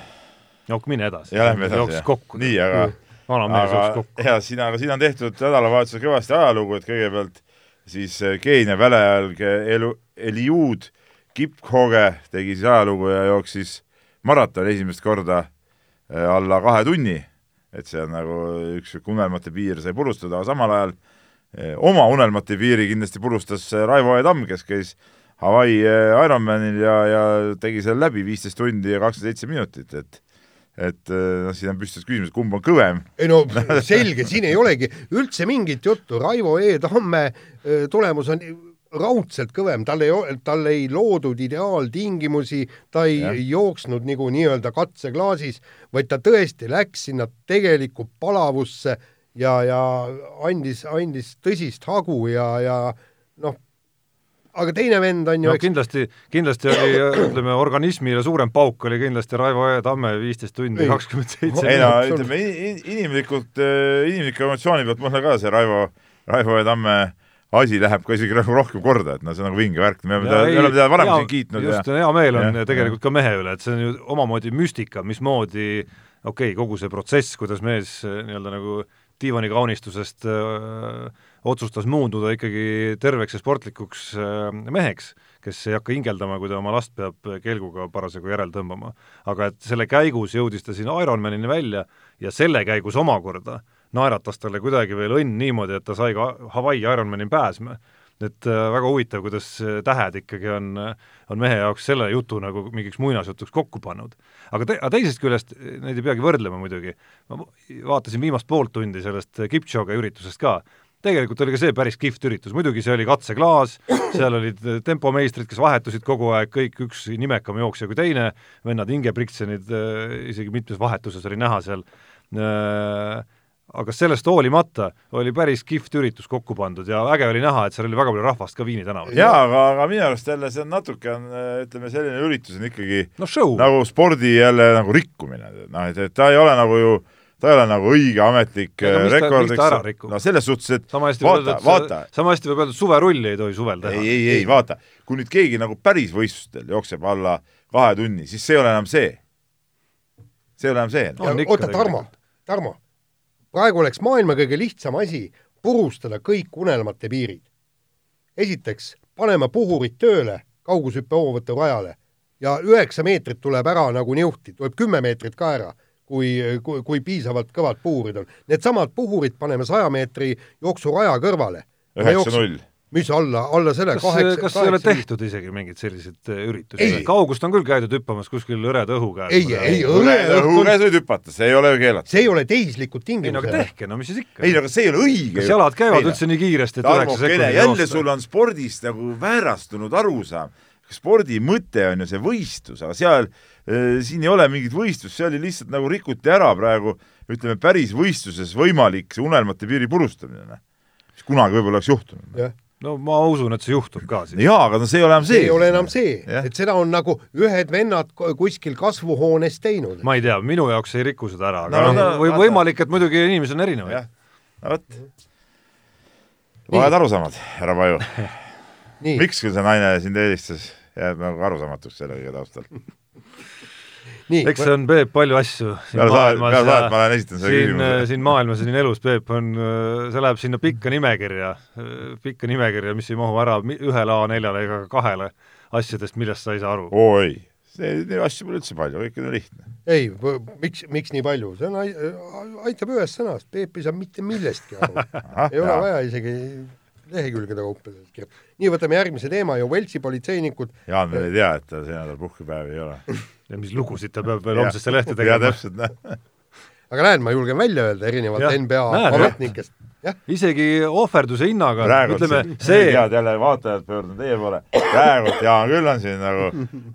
C: no mine edasi.
D: ja lähme edasi, jah. nii, aga vana mees jooks kokku. ja siin, aga siin on tehtud nädalavahetusel kõvasti ajalugu, et kõigepealt siis äh, Keenia välejalg Elu-, Eliud Kipchoge tegi siis ajalugu ja jooksis maratoni esimest korda äh, alla kahe tunni, et see on nagu üks unelmate piir sai purustada, aga samal ajal äh, oma unelmate piiri kindlasti purustas Raivo E. Tamm, kes käis Hawaii Ironmanil ja, ja tegi seal läbi viisteist tundi ja kakskümmend seitse minutit, et et eh, noh, siin on püstitus küsimus, kumb on kõvem.
B: ei no selge, siin ei olegi üldse mingit juttu, Raivo E Tamme eh, tulemus on raudselt kõvem, tal ei, tal ei loodud ideaaltingimusi, ta ei ja. jooksnud nagu nii-öelda katseklaasis, vaid ta tõesti läks sinna tegelikku palavusse ja, ja andis, andis tõsist hagu ja, ja noh, aga teine vend on ju
C: no eks... kindlasti, kindlasti oli, ütleme, organismile suurem pauk oli kindlasti Raivo E. Tamme viisteist tundi kakskümmend seitse
D: ei no ütleme, inimlikult, äh, inimliku emotsiooni pealt mulle ka see Raivo, Raivo E. Tamme asi läheb ka isegi nagu rohkem korda, et noh, see on nagu vinge värk, me oleme teda, me oleme teda varem siin kiitnud
C: just, ja hea meel on ja, tegelikult ja. ka mehe üle, et see on ju omamoodi müstika, mismoodi okei okay,, kogu see protsess, kuidas mees äh, nii-öelda nagu diivanikaunistusest äh, otsustas muunduda ikkagi terveks ja sportlikuks äh, meheks, kes ei hakka hingeldama, kui ta oma last peab kelguga parasjagu järel tõmbama. aga et selle käigus jõudis ta sinna Ironmanini välja ja selle käigus omakorda naeratas talle kuidagi veel õnn niimoodi, et ta sai ka Hawaii Ironmani pääsme et äh, väga huvitav, kuidas tähed ikkagi on, on mehe jaoks selle jutu nagu mingiks muinasjutuks kokku pannud. aga te-, aga teisest küljest, neid ei peagi võrdlema muidugi, ma vaatasin viimast poolt tundi sellest Kipchoge üritusest ka, tegelikult oli ka see päris kihvt üritus, muidugi see oli katseklaas, seal olid tempomeistrid, kes vahetusid kogu aeg, kõik üks nimekam jooksja kui teine, vennad Ingebrigtsenid äh, isegi mitmes vahetuses oli näha seal äh,, aga sellest hoolimata oli päris kihvt üritus kokku pandud ja äge oli näha, et seal oli väga palju rahvast ka Viini tänaval.
D: jaa, aga, aga minu arust jälle see on natuke on, ütleme, selline üritus on ikkagi
C: no, show.
D: nagu spordi jälle nagu rikkumine, noh, et, et ta ei ole nagu ju ta ei ole nagu õige ametlik
C: no, rekord, eks.
D: no selles suhtes, et sama vaata, vaata.
C: sama hästi võib öelda, et suverulli ei tohi suvel teha.
D: ei, ei, ei, vaata, kui nüüd keegi nagu päris võistlustel jookseb alla kahe tunni, siis see ei ole enam see. see ei ole enam see
B: no,. oota, Tarmo, Tarmo, praegu oleks maailma kõige lihtsam asi purustada kõik unelmate piirid. esiteks, paneme puhurid tööle kaugushüppe hoovõtu rajale ja üheksa meetrit tuleb ära nagu niuhti, tuleb kümme meetrit ka ära kui, kui, kui piisavalt kõvad puhurid on. Needsamad puhurid paneme saja meetri jooksuraja kõrvale.
D: üheksa-null
B: mis alla, alla selle
C: kas, kaheksa kas ei ole tehtud isegi mingeid selliseid äh, üritusi? kaugust on küll käidud hüppamas kuskil hõreda õhu käes.
B: ei, ei hõreda
D: õhu käes võid hüpata, see ei ole ju keelatud.
B: see ei ole tehislikud tingimused.
C: ei no aga tehke, no mis siis ikka.
D: ei no aga see ei ole õige.
C: kas jalad käivad üldse nii kiiresti, et üheksa sekundit
D: jälle sul on spordist nagu väärastunud arusaam. spordi mõte on ju see võistlus, aga seal siin ei ole mingit võistlust, see oli lihtsalt nagu rikuti ära praegu ütleme, päris võistluses võimalik see unelmate piiri purustamine, noh. mis kunagi võib-olla oleks juhtunud.
C: no ma usun, et see juhtub ka siis.
D: jaa, aga no see ei ole enam see.
B: ei ole enam see, et seda on nagu ühed vennad kuskil kasvuhoones teinud.
C: ma ei tea, minu jaoks ei riku seda ära, aga no, no, või võimalik, et muidugi inimesi on erinevaid.
D: no vot. valed arusaamad, härra Paju miks küll see naine sind eelistas, jääb nagu arusaamatuks selle kõige taustal
C: eks see on, Peep, palju asju
D: siin peale maailmas peale saad, ma olen esitanud selle
C: küsimuse. Äh, siin maailmas ja siin elus, Peep, on, äh, see läheb sinna pikka nimekirja, äh, pikka nimekirja, mis ei mahu ära ühele A4-le ega ka kahele asjadest, millest sa ei saa aru.
D: oo ei, see, neid asju pole üldse palju, kõik on lihtne.
B: ei, miks, miks nii palju, see on, aitab ühest sõnast, Peep ei saa mitte millestki aru ei ole vaja isegi lehekülgede kaupa sellest kirjutada. nii, võtame järgmise teema ja Veltsi politseinikud
D: Jaan veel ei tea, et tal see nädal puhkepäev ei ole
C: ja mis lugusid ta peab veel homsesse lehte tegema.
D: jaa, täpselt, noh.
B: aga näed, ma julgen välja öelda erinevalt NBA ametnikest.
C: isegi ohverduse hinnaga,
D: ütleme, see head jälle vaatajad pöördun teie poole, praegult Jaan küll on siin nagu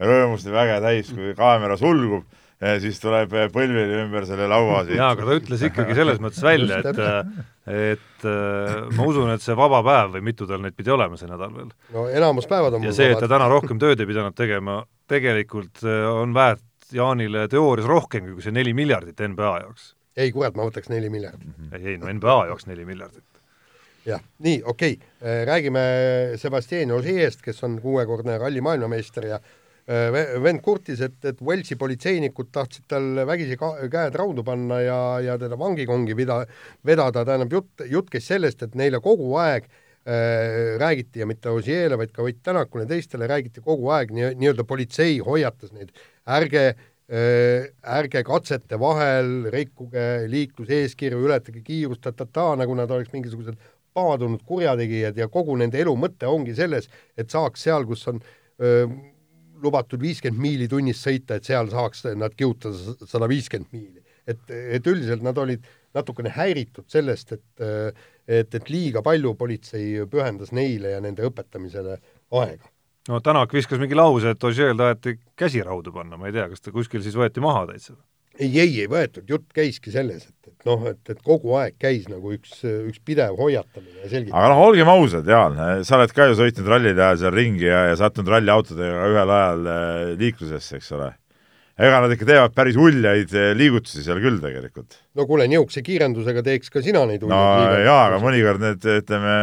D: rõõmust ja väge täis, kui kaamera sulgub ja siis tuleb põlvili ümber selle laua siit.
C: jaa, aga ta ütles ikkagi selles mõttes välja, et et äh, ma usun, et see vaba päev või mitu tal neid pidi olema see nädal veel.
B: no enamus päevad on
C: ja see, et ta täna rohkem tööd ei pidanud tegema, tegelikult äh, on väärt Jaanile teoorias rohkem kui see neli miljardit NBA jaoks.
B: ei kurat, ma võtaks neli miljardit mm.
C: -hmm. ei, ei no NBA jaoks neli miljardit.
B: jah, nii, okei okay., äh, räägime Sebastian Ožeest, kes on kuuekordne ralli maailmameister ja Äh, vend kurtis, et, et Walesi politseinikud tahtsid tal vägisi ka, käed raudu panna ja, ja teda vangikongi vida, vedada, tähendab jutt, jutt käis sellest, et neile kogu aeg äh, räägiti ja mitte Osiele, vaid ka Ott Tänakule ja teistele räägiti kogu aeg nii, nii-öelda politsei hoiatas neid, ärge äh, ärge katsete vahel rikkuge liikluseeskirju, ületage kiirust, ta-ta-ta, nagu nad oleks mingisugused paadunud kurjategijad ja kogu nende elu mõte ongi selles, et saaks seal, kus on öö, lubatud viiskümmend miili tunnis sõita, et seal saaks nad kihutada sada viiskümmend miili. et, et üldiselt nad olid natukene häiritud sellest, et et, et liiga palju politsei pühendas neile ja nende õpetamisele aega.
C: no Tänak viskas mingi lause, et Ožeel taheti käsi raudu panna, ma ei tea, kas ta kuskil siis võeti maha täitsa?
B: ei, ei, ei võetud, jutt käiski selles, et, et noh, et, et kogu aeg käis nagu üks, üks pidev hoiatamine ja selgitamine.
D: aga noh, olgem ausad, Jaan, sa oled ka ju sõitnud rallide ajal seal ringi ja, ja sattunud ralliautodega ühel ajal äh, liiklusesse, eks ole. Ega nad ikka teevad päris uljaid äh, liigutusi seal küll tegelikult.
B: no kuule, niisuguse kiirendusega teeks ka sina neid
D: uljaid no, liigutusi. jaa, aga mõnikord need, ütleme,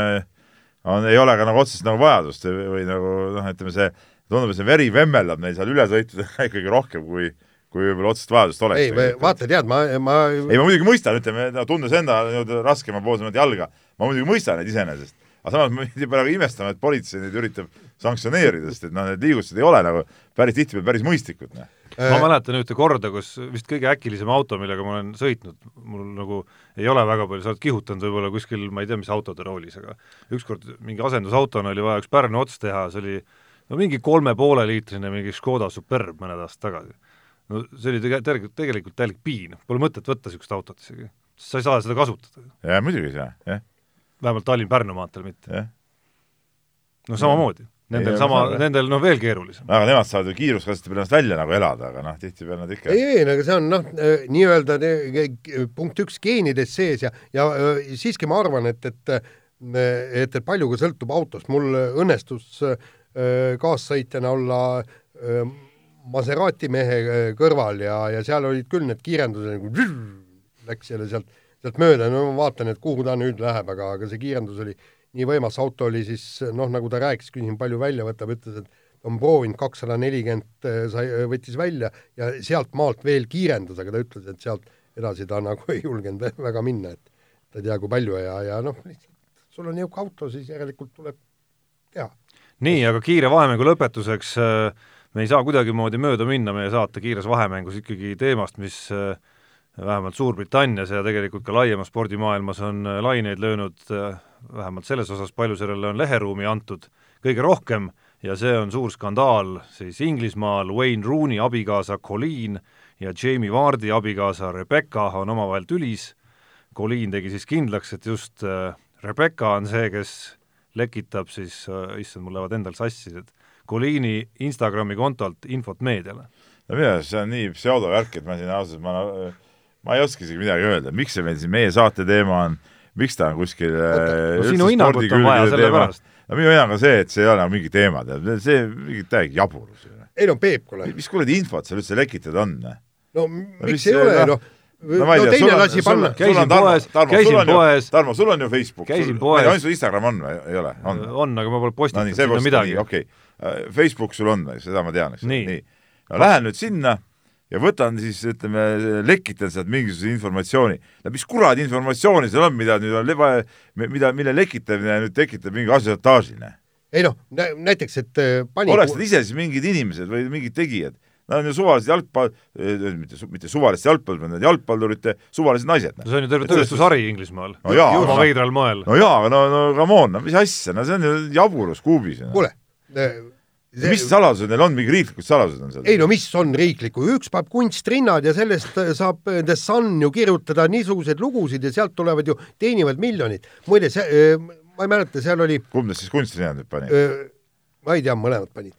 D: on, ei ole ka nagu otsest nagu vajadust või, nagu noh, ütleme see, tundub, et see veri vemmeldab neil seal ülesõitudega ikkagi rohkem kui kui võib-olla otsest vajadust oleks.
B: ei, vaata, tead, ma, ma
D: ei, ma muidugi mõistan, ütleme, tundes enda nii-öelda raskemapoolsemat jalga, ma muidugi mõistan neid iseenesest, aga samas ma praegu imestama, et politsei neid üritab sanktsioneerida, sest et noh, need liigustused ei ole nagu päris tihtipeale päris mõistlikud.
C: Noh. ma mäletan ühte korda, kus vist kõige äkilisem auto, millega ma olen sõitnud, mul nagu ei ole väga palju, sa oled kihutanud võib-olla kuskil, ma ei tea, mis autode roolis, aga ükskord mingi asendusautona oli vaja üks Pärnu ots teha, see oli no mingi kolme poole liitrine mingi Škoda Superb mõned aastad tagasi no see oli tegelikult, tegelikult täielik piin, pole mõtet võtta niisugust autot isegi, sa ei saa seda kasutada.
D: jaa, muidugi ei saa, jah.
C: vähemalt Tallinn-Pärnu maanteel mitte. no samamoodi. Nendel sama, nendel noh, veel keerulisem.
D: aga nemad saavad ju kiiruskastide peale ennast välja nagu elada, aga noh, tihtipeale nad ikka
B: ei, ei, aga see on noh, äh, nii-öelda punkt üks geenides sees ja, ja äh, siiski ma arvan, et, et et, et palju ka sõltub autost, mul õnnestus äh, kaassõitjana olla Maserati mehe äh, kõrval ja, ja seal olid küll need kiirendused nagu läks jälle sealt, sealt mööda, no ma vaatan, et kuhu ta nüüd läheb, aga, aga see kiirendus oli nii võimas, auto oli siis noh, nagu ta rääkis, küsin palju välja võtab, ütles, et on proovinud kakssada nelikümmend äh, sai, äh, võttis välja ja sealt maalt veel kiirendas, aga ta ütles, et sealt edasi ta nagu ei julgenud väga minna, et ta ei tea, kui palju ja, ja noh, sul on niisugune auto, siis järelikult tuleb teha.
C: nii, aga kiire vahemängu lõpetuseks äh, me ei saa kuidagimoodi mööda minna meie saate kiires vahemängus ikkagi teemast, mis vähemalt Suurbritannias ja tegelikult ka laiemas spordimaailmas on laineid löönud, vähemalt selles osas, palju sellele on leheruumi antud, kõige rohkem ja see on suur skandaal siis Inglismaal, Wayne Rooney abikaasa Colleen ja Jamie Vardi abikaasa Rebecca on omavahel tülis, Colleen tegi siis kindlaks, et just äh, Rebecca on see, kes lekitab siis äh,, issand, mul lähevad endal sassi, et Colleeni Instagrami kontolt infot meediale.
D: no minu arust see on nii pseudovärk, et ma siin ausalt, ma ma ei oska isegi midagi öelda, miks see meil siin meie saate teema on, miks ta on kuskil
C: äh, no, sinu hinnangut on vaja sellepärast
D: no minu hinnang on see, et see ei ole nagu mingi teema, tead, see mingi täielik jaburus.
B: ei no Peep, kuule.
D: mis kuradi infot seal üldse lekitada on?
B: no miks ei ole, noh no, no teine lasi panna.
C: käisin poes, käisin poes.
D: Tarmo, sul on ju Facebook.
C: käisin poes.
D: ainult sul Instagram on või ei ole?
C: on, on, aga ma pole postitanud no, sinna midagi.
D: okei okay., äh, Facebook sul on või, seda ma tean, eks. nii, nii.. no lähen nüüd sinna ja võtan siis, ütleme, lekitan sealt mingisuguse informatsiooni. no mis kuradi informatsiooni seal on, mida nüüd on leba, mida, mille lekitamine nüüd tekitab mingi asiotaaži, noh?
B: ei noh, näiteks, et äh,
D: pani oleks nad ise siis mingid inimesed või mingid tegijad, nad on ju suvalised jalgpall, äh, mitte, mitte suvalised jalgpallurid, need jalgpallurite suvalised naised.
C: no see on ju terve tööstushari Inglismaal no. jumala veidral moel.
D: no jaa, no, no come on, no mis asja, no see on ju jaburus kuubis.
B: kuule,
D: see... mis saladused neil on, mingi riiklikud saladused on seal?
B: ei no mis on riiklikku, üks paneb kunstrinnad ja sellest äh, saab äh, The Sun ju kirjutada niisuguseid lugusid ja sealt tulevad ju, teenivad miljonid. muide, see, äh, ma ei mäleta, seal oli
D: kumb neist siis kunstrinnad nüüd pani?
B: ma ei tea, mõlemad panid.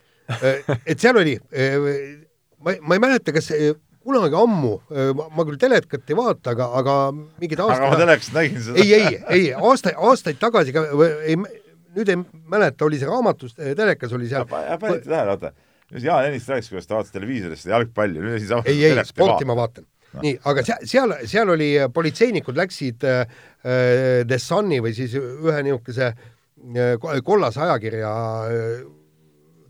B: et seal oli, ma, ma ei mäleta, kas kunagi ammu, ma küll telekat ei vaata, aga, aga mingid
D: aastad aga ma telekast nägin seda.
B: ei, ei, ei, aastaid, aastaid tagasi ka, ei, nüüd ei mäleta, oli see raamatus, eh, telekas oli seal.
D: panite tähele, vaata, Jaan Ennist rääkis, kuidas ta vaatas televiisorist jalgpalli, nüüd siis
B: ei, ei, sporti ma vaatan. No.. nii, aga seal, seal, seal oli, eh, politseinikud läksid äh, The Sunni või siis ühe niisuguse äh, kollase ajakirja äh,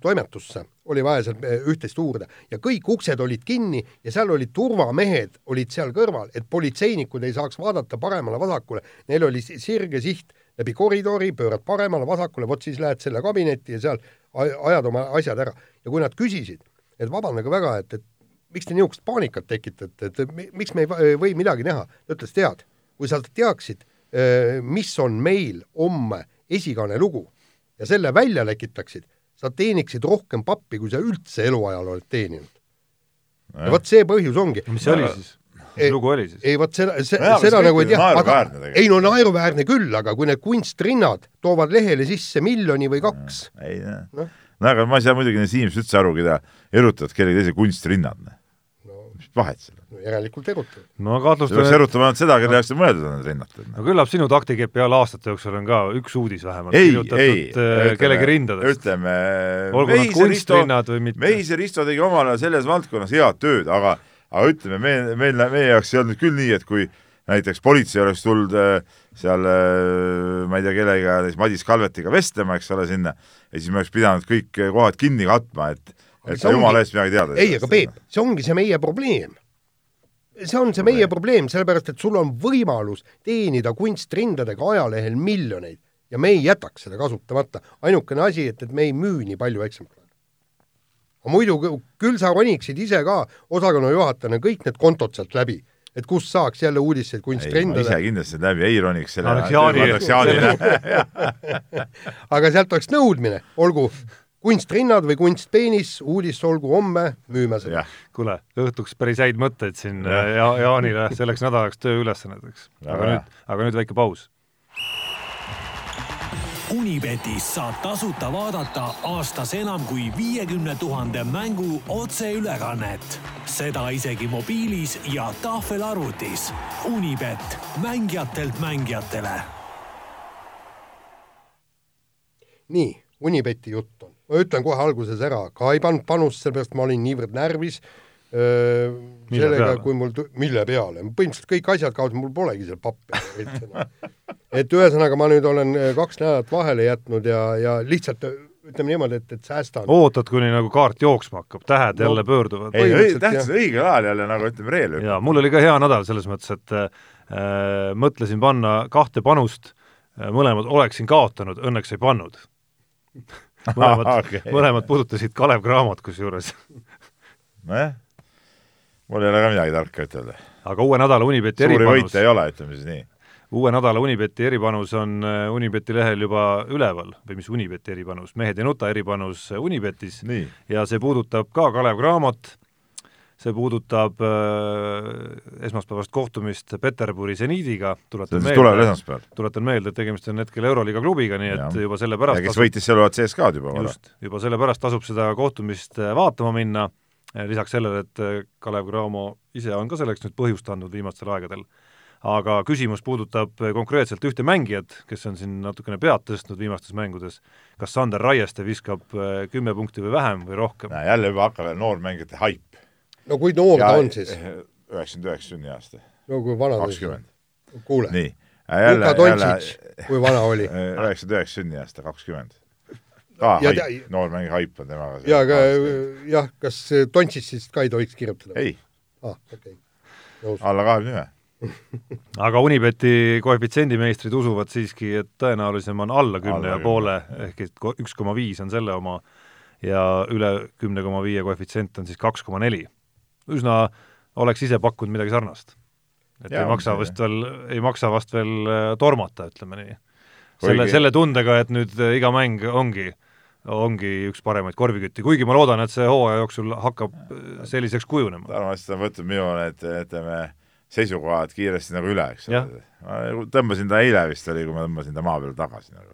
B: toimetusse, oli vaja sealt üht-teist uurida. Ja kõik uksed olid kinni ja seal olid turvamehed, olid seal kõrval, et politseinikud ei saaks vaadata paremale-vasakule, neil oli sirge siht läbi koridori, pöörad paremale-vasakule, vot siis lähed selle kabinetti ja seal ajad oma asjad ära. ja kui nad küsisid, et vabandage väga, et, et miks te niisugust paanikat tekitate, et miks me ei või midagi teha, ta ütles, tead, kui sa teaksid, mis on meil homme esikaane lugu ja selle välja lekitaksid, sa teeniksid rohkem pappi, kui sa üldse eluajal oled teeninud. ja vot see põhjus ongi.
C: mis see oli siis? Mis lugu oli siis?
B: ei vot seda, seda, seda nagu ei tea, aga ei no naeruväärne küll, aga kui need kunstrinnad toovad lehele sisse miljoni või kaks.
D: ei noh no. no aga ma ei saa muidugi neist inimesest üldse aru, keda erutavad kellegi teise kunstrinnad no.. mis vahet seal
B: no,? järelikult erutavad.
C: no kahtlustan
D: peaks erutama ainult seda, kelle jaoks no. mõeldud on need rinnad.
C: no küllap sinu taktikepi all aastate jooksul on ka üks uudis vähemalt ei, kirjutatud ei, äh, kellegi rindadest.
D: ütleme,
C: olgu nad kunstrinnad või mitte.
D: Meis ja Risto tegi omal ajal selles valdkonnas head tööd, aga aga ütleme, me, meil, meie jaoks ei olnud küll nii, et kui näiteks politsei oleks tulnud äh, seal äh, ma ei tea kellega, Madis Kalvetiga vestlema, eks ole, sinna, ja siis me oleks pidanud kõik kohad kinni katma, et et sa jumala eest midagi teada
B: ei, aga Peep, see ongi see meie probleem. see on see meie probleem, sellepärast et sul on võimalus teenida kunstrindadega ajalehel miljoneid ja me ei jätaks seda kasutamata. ainukene asi, et, et me ei müü nii palju eksemplare muidu küll sa roniksid ise ka osakonna juhatajana kõik need kontod sealt läbi, et kust saaks jälle uudiseid kunstrindade.
D: ise kindlasti läbi ei roniks selle
C: annaks Jaanile.
B: aga sealt oleks nõudmine, olgu kunstrinnad või kunstpeenis, uudis olgu homme, müüme seda.
C: kuule, õhtuks päris häid mõtteid siin ja. Jaanile selleks nädalaks tööülesanneteks. aga nüüd, aga nüüd väike paus
A: Unibetis saab tasuta vaadata aastas enam kui viiekümne tuhande mängu otseülekannet. seda isegi mobiilis ja tahvelarvutis. Unibet, mängijatelt mängijatele.
B: nii, Unibeti jutt on. ma ütlen kohe alguses ära, ka ei pannud panust, sellepärast ma olin niivõrd närvis sellega, kui mul, mille peale, põhimõtteliselt kõik asjad kaotasid, mul polegi seal pappi et ühesõnaga, ma nüüd olen kaks nädalat vahele jätnud ja, ja lihtsalt ütleme niimoodi, et, et säästan.
C: ootad, kuni nagu kaart jooksma hakkab, tähed no, jälle pöörduvad.
D: ei, tähtis õigel ajal jälle nagu ütleme, ree lükkab.
C: jaa, mul oli ka hea nädal selles mõttes, et äh, mõtlesin panna kahte panust äh,, mõlemad oleksin kaotanud, õnneks ei pannud mõlemad okay. mõlemad puudutasid Kalev Cramot kusjuures
D: nojah, mul ei ole ka midagi tarka ütelda.
C: aga uue nädala Unibeti
D: eripanus suuri võite ei ole, ütleme siis nii.
C: Uue nädala Unibeti eripanus on äh, Unibeti lehel juba üleval. Või mis Unibeti eripanus, mehed ei nuta eripanus Unibetis. Nii. ja see puudutab ka Kalev Cramot, see puudutab äh, esmaspäevast kohtumist Peterburi seniidiga, tuletan meelde, tuletan meelde, et tegemist on hetkel Euroliiga klubiga, nii et ja. juba sellepärast
D: ja kes tasub, võitis selle CSKA-d juba.
C: just, juba sellepärast tasub seda kohtumist äh, vaatama minna, lisaks sellele, et äh, Kalev Cramo ise on ka selleks nüüd põhjust andnud viimastel aegadel aga küsimus puudutab konkreetselt ühte mängijat, kes on siin natukene pead tõstnud viimastes mängudes, kas Sander Raieste viskab äh, kümme punkti või vähem või rohkem?
D: jälle juba hakkab noormängijate haip.
B: no kui noor ta on siis?
D: üheksakümmend üheksa sünniaasta.
B: no kui vana
D: ta kakskümmend.
B: kuule.
D: nii.
B: Luka Dontšitš, kui vana oli?
D: üheksakümmend üheksa sünniaasta, kakskümmend ka ja, haip, noormängija haip on temaga.
B: jaa, aga jah, kas Dontšitšist ka ei tohiks kirjutada?
D: ei
B: ah,. Okay.
D: alla kahekümne ühe
C: aga Unibeti koefitsiendimeistrid usuvad siiski, et tõenäolisem on alla kümne ja poole, ehk et üks koma viis on selle oma ja üle kümne koma viie koefitsient on siis kaks koma neli. üsna oleks ise pakkunud midagi sarnast. et ja, ei maksa vast veel, ei maksa vast veel äh, tormata, ütleme nii. selle, selle tundega, et nüüd äh, iga mäng ongi ongi üks paremaid korvikütti, kuigi ma loodan, et see hooaja jooksul hakkab äh, selliseks kujunema.
D: Tarmo on võtnud minu need, ütleme, seisukohad kiiresti nagu üle, eks ole. ma tõmbasin ta eile vist oli, kui ma tõmbasin ta maa peale tagasi nagu.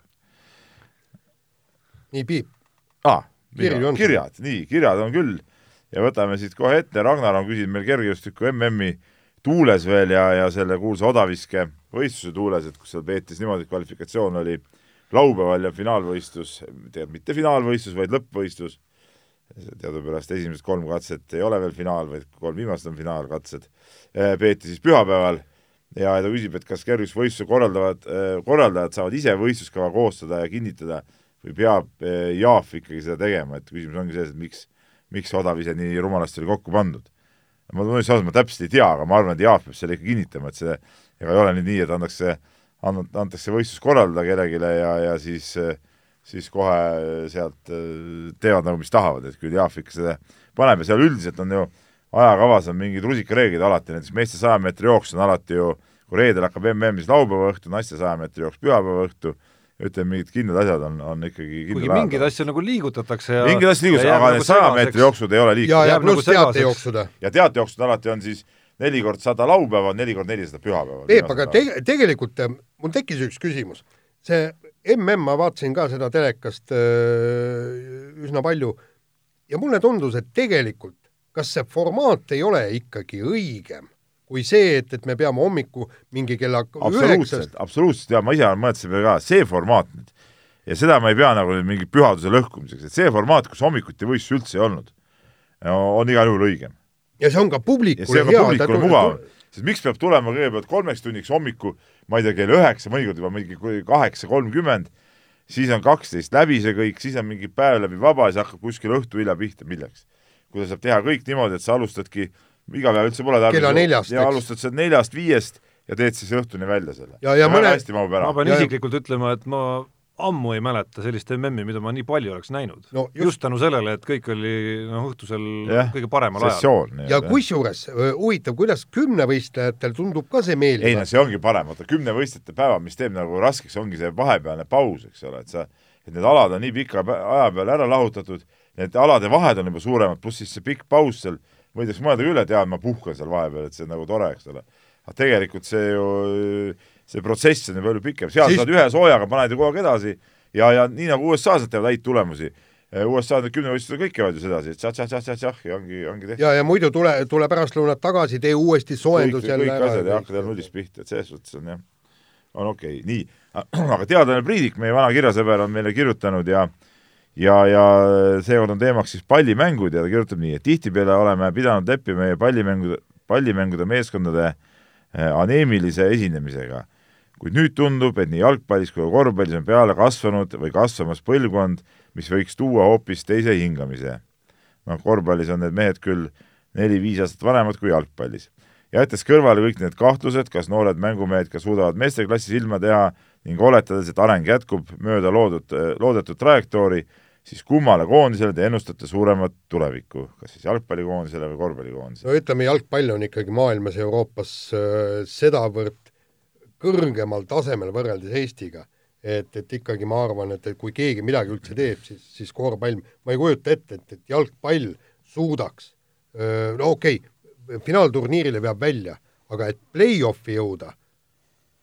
B: nii, Piip.
D: aa, kirjad, nii, kirjad on küll ja võtame siit kohe ette, Ragnar on küsinud meil kergejõustiku MM-i tuules veel ja, ja selle kuulsa odaviske võistluse tuules, et kus seal peeti siis niimoodi, et kvalifikatsioon oli laupäeval ja finaalvõistlus, tegelikult mitte finaalvõistlus, vaid lõppvõistlus, teadupärast esimesed kolm katset ei ole veel finaal, vaid kolm viimast on finaalkatsed Eh, peeti siis pühapäeval ja ta küsib, et kas kergejõustikuvõistluse korraldavad, eh, korraldajad saavad ise võistluskava koostada ja kinnitada või peab eh, Jaaf ikkagi seda tegema, et küsimus ongi selles, et miks, miks odav ise nii rumalasti oli kokku pandud. ma tunnistan ausalt, ma täpselt ei tea, aga ma arvan, et Jaaf peab selle ikka kinnitama, et see ega ei ole nüüd nii, et antakse, antakse võistlus korraldada kellelegi ja, ja siis siis kohe sealt teevad nagu, mis tahavad, et küll Jaaf ikka seda paneb ja seal üldiselt on ju ajakavas on mingid rusikareeglid alati, näiteks meeste saja meetri jooks on alati ju, kui reedel hakkab MM, siis laupäeva õhtu, naiste saja meetri jooks pühapäeva õhtu, ütleme, mingid kindlad asjad on, on ikkagi
C: kuigi mingeid asju nagu liigutatakse ja
D: mingeid asju liigutatakse, aga need saja meetri jooksud ei ole liikunud.
B: ja, ja pluss nagu teatejooksud.
D: ja teatejooksud alati on siis neli kord sada laupäeval, neli kord nelisada pühapäeval.
B: Peep, aga te-, tegelikult äh, mul tekkis üks küsimus. see MM, ma vaatasin ka seda telekast öö, äh, üsna palju ja mulle tundus, et tegelikult kas see formaat ei ole ikkagi õigem kui see, et, et me peame hommiku mingi kella
D: absoluutselt, absoluutselt ja ma ise peale ka, see formaat nüüd ja seda ma ei pea nagu mingi pühaduse lõhkumiseks, et see formaat, kus hommikuti võistlusi üldse ei olnud, on igal juhul õigem.
B: Ja see on ka publikule
D: hea. publikule mugav, sest miks peab tulema kõigepealt kolmeks tunniks hommiku, ma ei tea, kell üheksa, mõnikord juba mingi kaheksa kolmkümmend, siis on kaksteist läbi see kõik, siis on mingi päev läbi vaba ja siis hakkab kuskil õhtu hilja pihta, milleks kui ta saab teha kõik niimoodi, et sa alustadki, iga päev üldse pole
B: tarvis
D: ja alustad sealt neljast-viiest ja teed siis õhtuni välja selle.
B: ja, ja mõne
C: hästi mahub ära. ma pean ja, isiklikult ja... ütlema, et ma ammu ei mäleta sellist MM-i, mida ma nii palju oleks näinud no,. Just... just tänu sellele, et kõik oli noh, õhtusel yeah, kõige paremal
D: ajal.
B: ja kusjuures huvitav, kuidas kümnevõistlejatel tundub ka see meeldiv.
D: ei no see ongi parem, vaata kümnevõistlejate päeva, mis teeb nagu raskeks, ongi see vahepealne paus, eks ole, et sa, et need alad on nii pika aja peale ära lahutatud need alade vahed on juba suuremad, pluss siis see pikk paus seal, võidakse mõelda küll, et jaa, ma puhkan seal vahepeal, et see on nagu tore, eks ole. aga tegelikult see ju, see protsess on ju palju pikem, seal siis... saad ühe soojaga, paned ju kogu aeg edasi ja, ja nii nagu USA-s nad teevad häid tulemusi, USA need kümnevõistlused kõik käivad ju sedasi, et tšah-tšah-tšah-tšah ja ongi, ongi tehtud.
B: ja, ja muidu tule, tule pärastlõunat tagasi, tee uuesti soojendus
D: jälle kõik asjad ja hakkad jälle nullist pihta, et selles suhtes on jah, on okei okay., nii. aga teadlane Priidik, meie vana kirjasõber, on meile kirjutanud ja ja, ja seekord on teemaks siis pallimängud ja ta kirjutab nii, et tihtipeale oleme pidanud leppima meie pallimängude, pallimängude meeskondade äh, aneemilise esinemisega. Kuid nüüd tundub, et nii jalgpallis kui ka korvpallis on peale kasvanud või kasvamas põlvkond, mis võiks tuua hoopis teise hingamise. noh, korvpallis on need mehed küll neli-viis aastat vanemad kui jalgpallis. jättes kõrvale kõik need kahtlused, kas noored mängumehed ka suudavad meesteklassis ilma teha ning oletades, et areng jätkub mööda loodud, loodetud trajektoori, siis kummale koondisele te ennustate suuremat tulevikku, kas siis jalgpallikoondisele või korvpallikoondisele?
B: no ütleme, jalgpall on ikkagi maailmas ja Euroopas äh, sedavõrd kõrgemal tasemel võrreldes Eestiga, et, et ikkagi ma arvan, et, et kui keegi midagi üldse teeb, siis, siis korvpall, ma ei kujuta ette, et, et jalgpall suudaks no okei okay,, finaalturniirile veab välja, aga et play-off'i jõuda,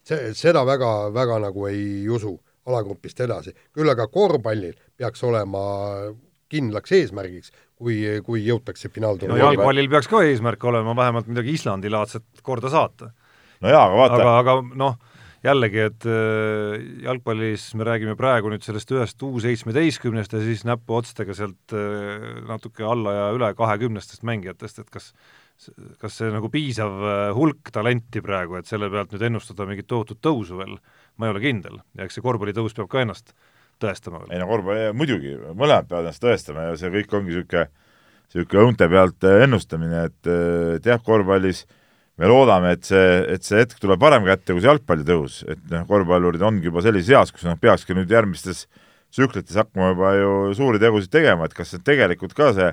B: see, seda väga, väga nagu ei usu alagrupist edasi. küll aga korvpallil peaks olema kindlaks eesmärgiks, kui, kui jõutakse finaalturniirile
C: no jalgpallil peaks ka eesmärk olema vähemalt midagi Islandi-laadset korda saata.
D: No jaa, aga vaata
C: aga, aga noh, jällegi, et äh, jalgpallis me räägime praegu nüüd sellest ühest U seitsmeteistkümnest ja siis näpuotstega sealt äh, natuke alla ja üle kahekümnestest mängijatest, et kas kas see nagu piisav äh, hulk talenti praegu, et selle pealt nüüd ennustada mingit tohutut tõusu veel, ma ei ole kindel ja eks see korvpallitõus peab ka ennast tõestama veel.
D: ei no korvpalli, muidugi, mõlemad peavad ennast tõestama ja see kõik ongi niisugune niisugune õunte pealt ennustamine, et, et jah, korvpallis äh, me loodame, et see, et see hetk tuleb varem kätte kui see jalgpallitõus, et noh, korvpallurid ongi juba sellises eas, kus nad peakski nüüd järgmistes tsüklites hakkama juba ju suuri tegusid tegema, et kas tegelikult ka see,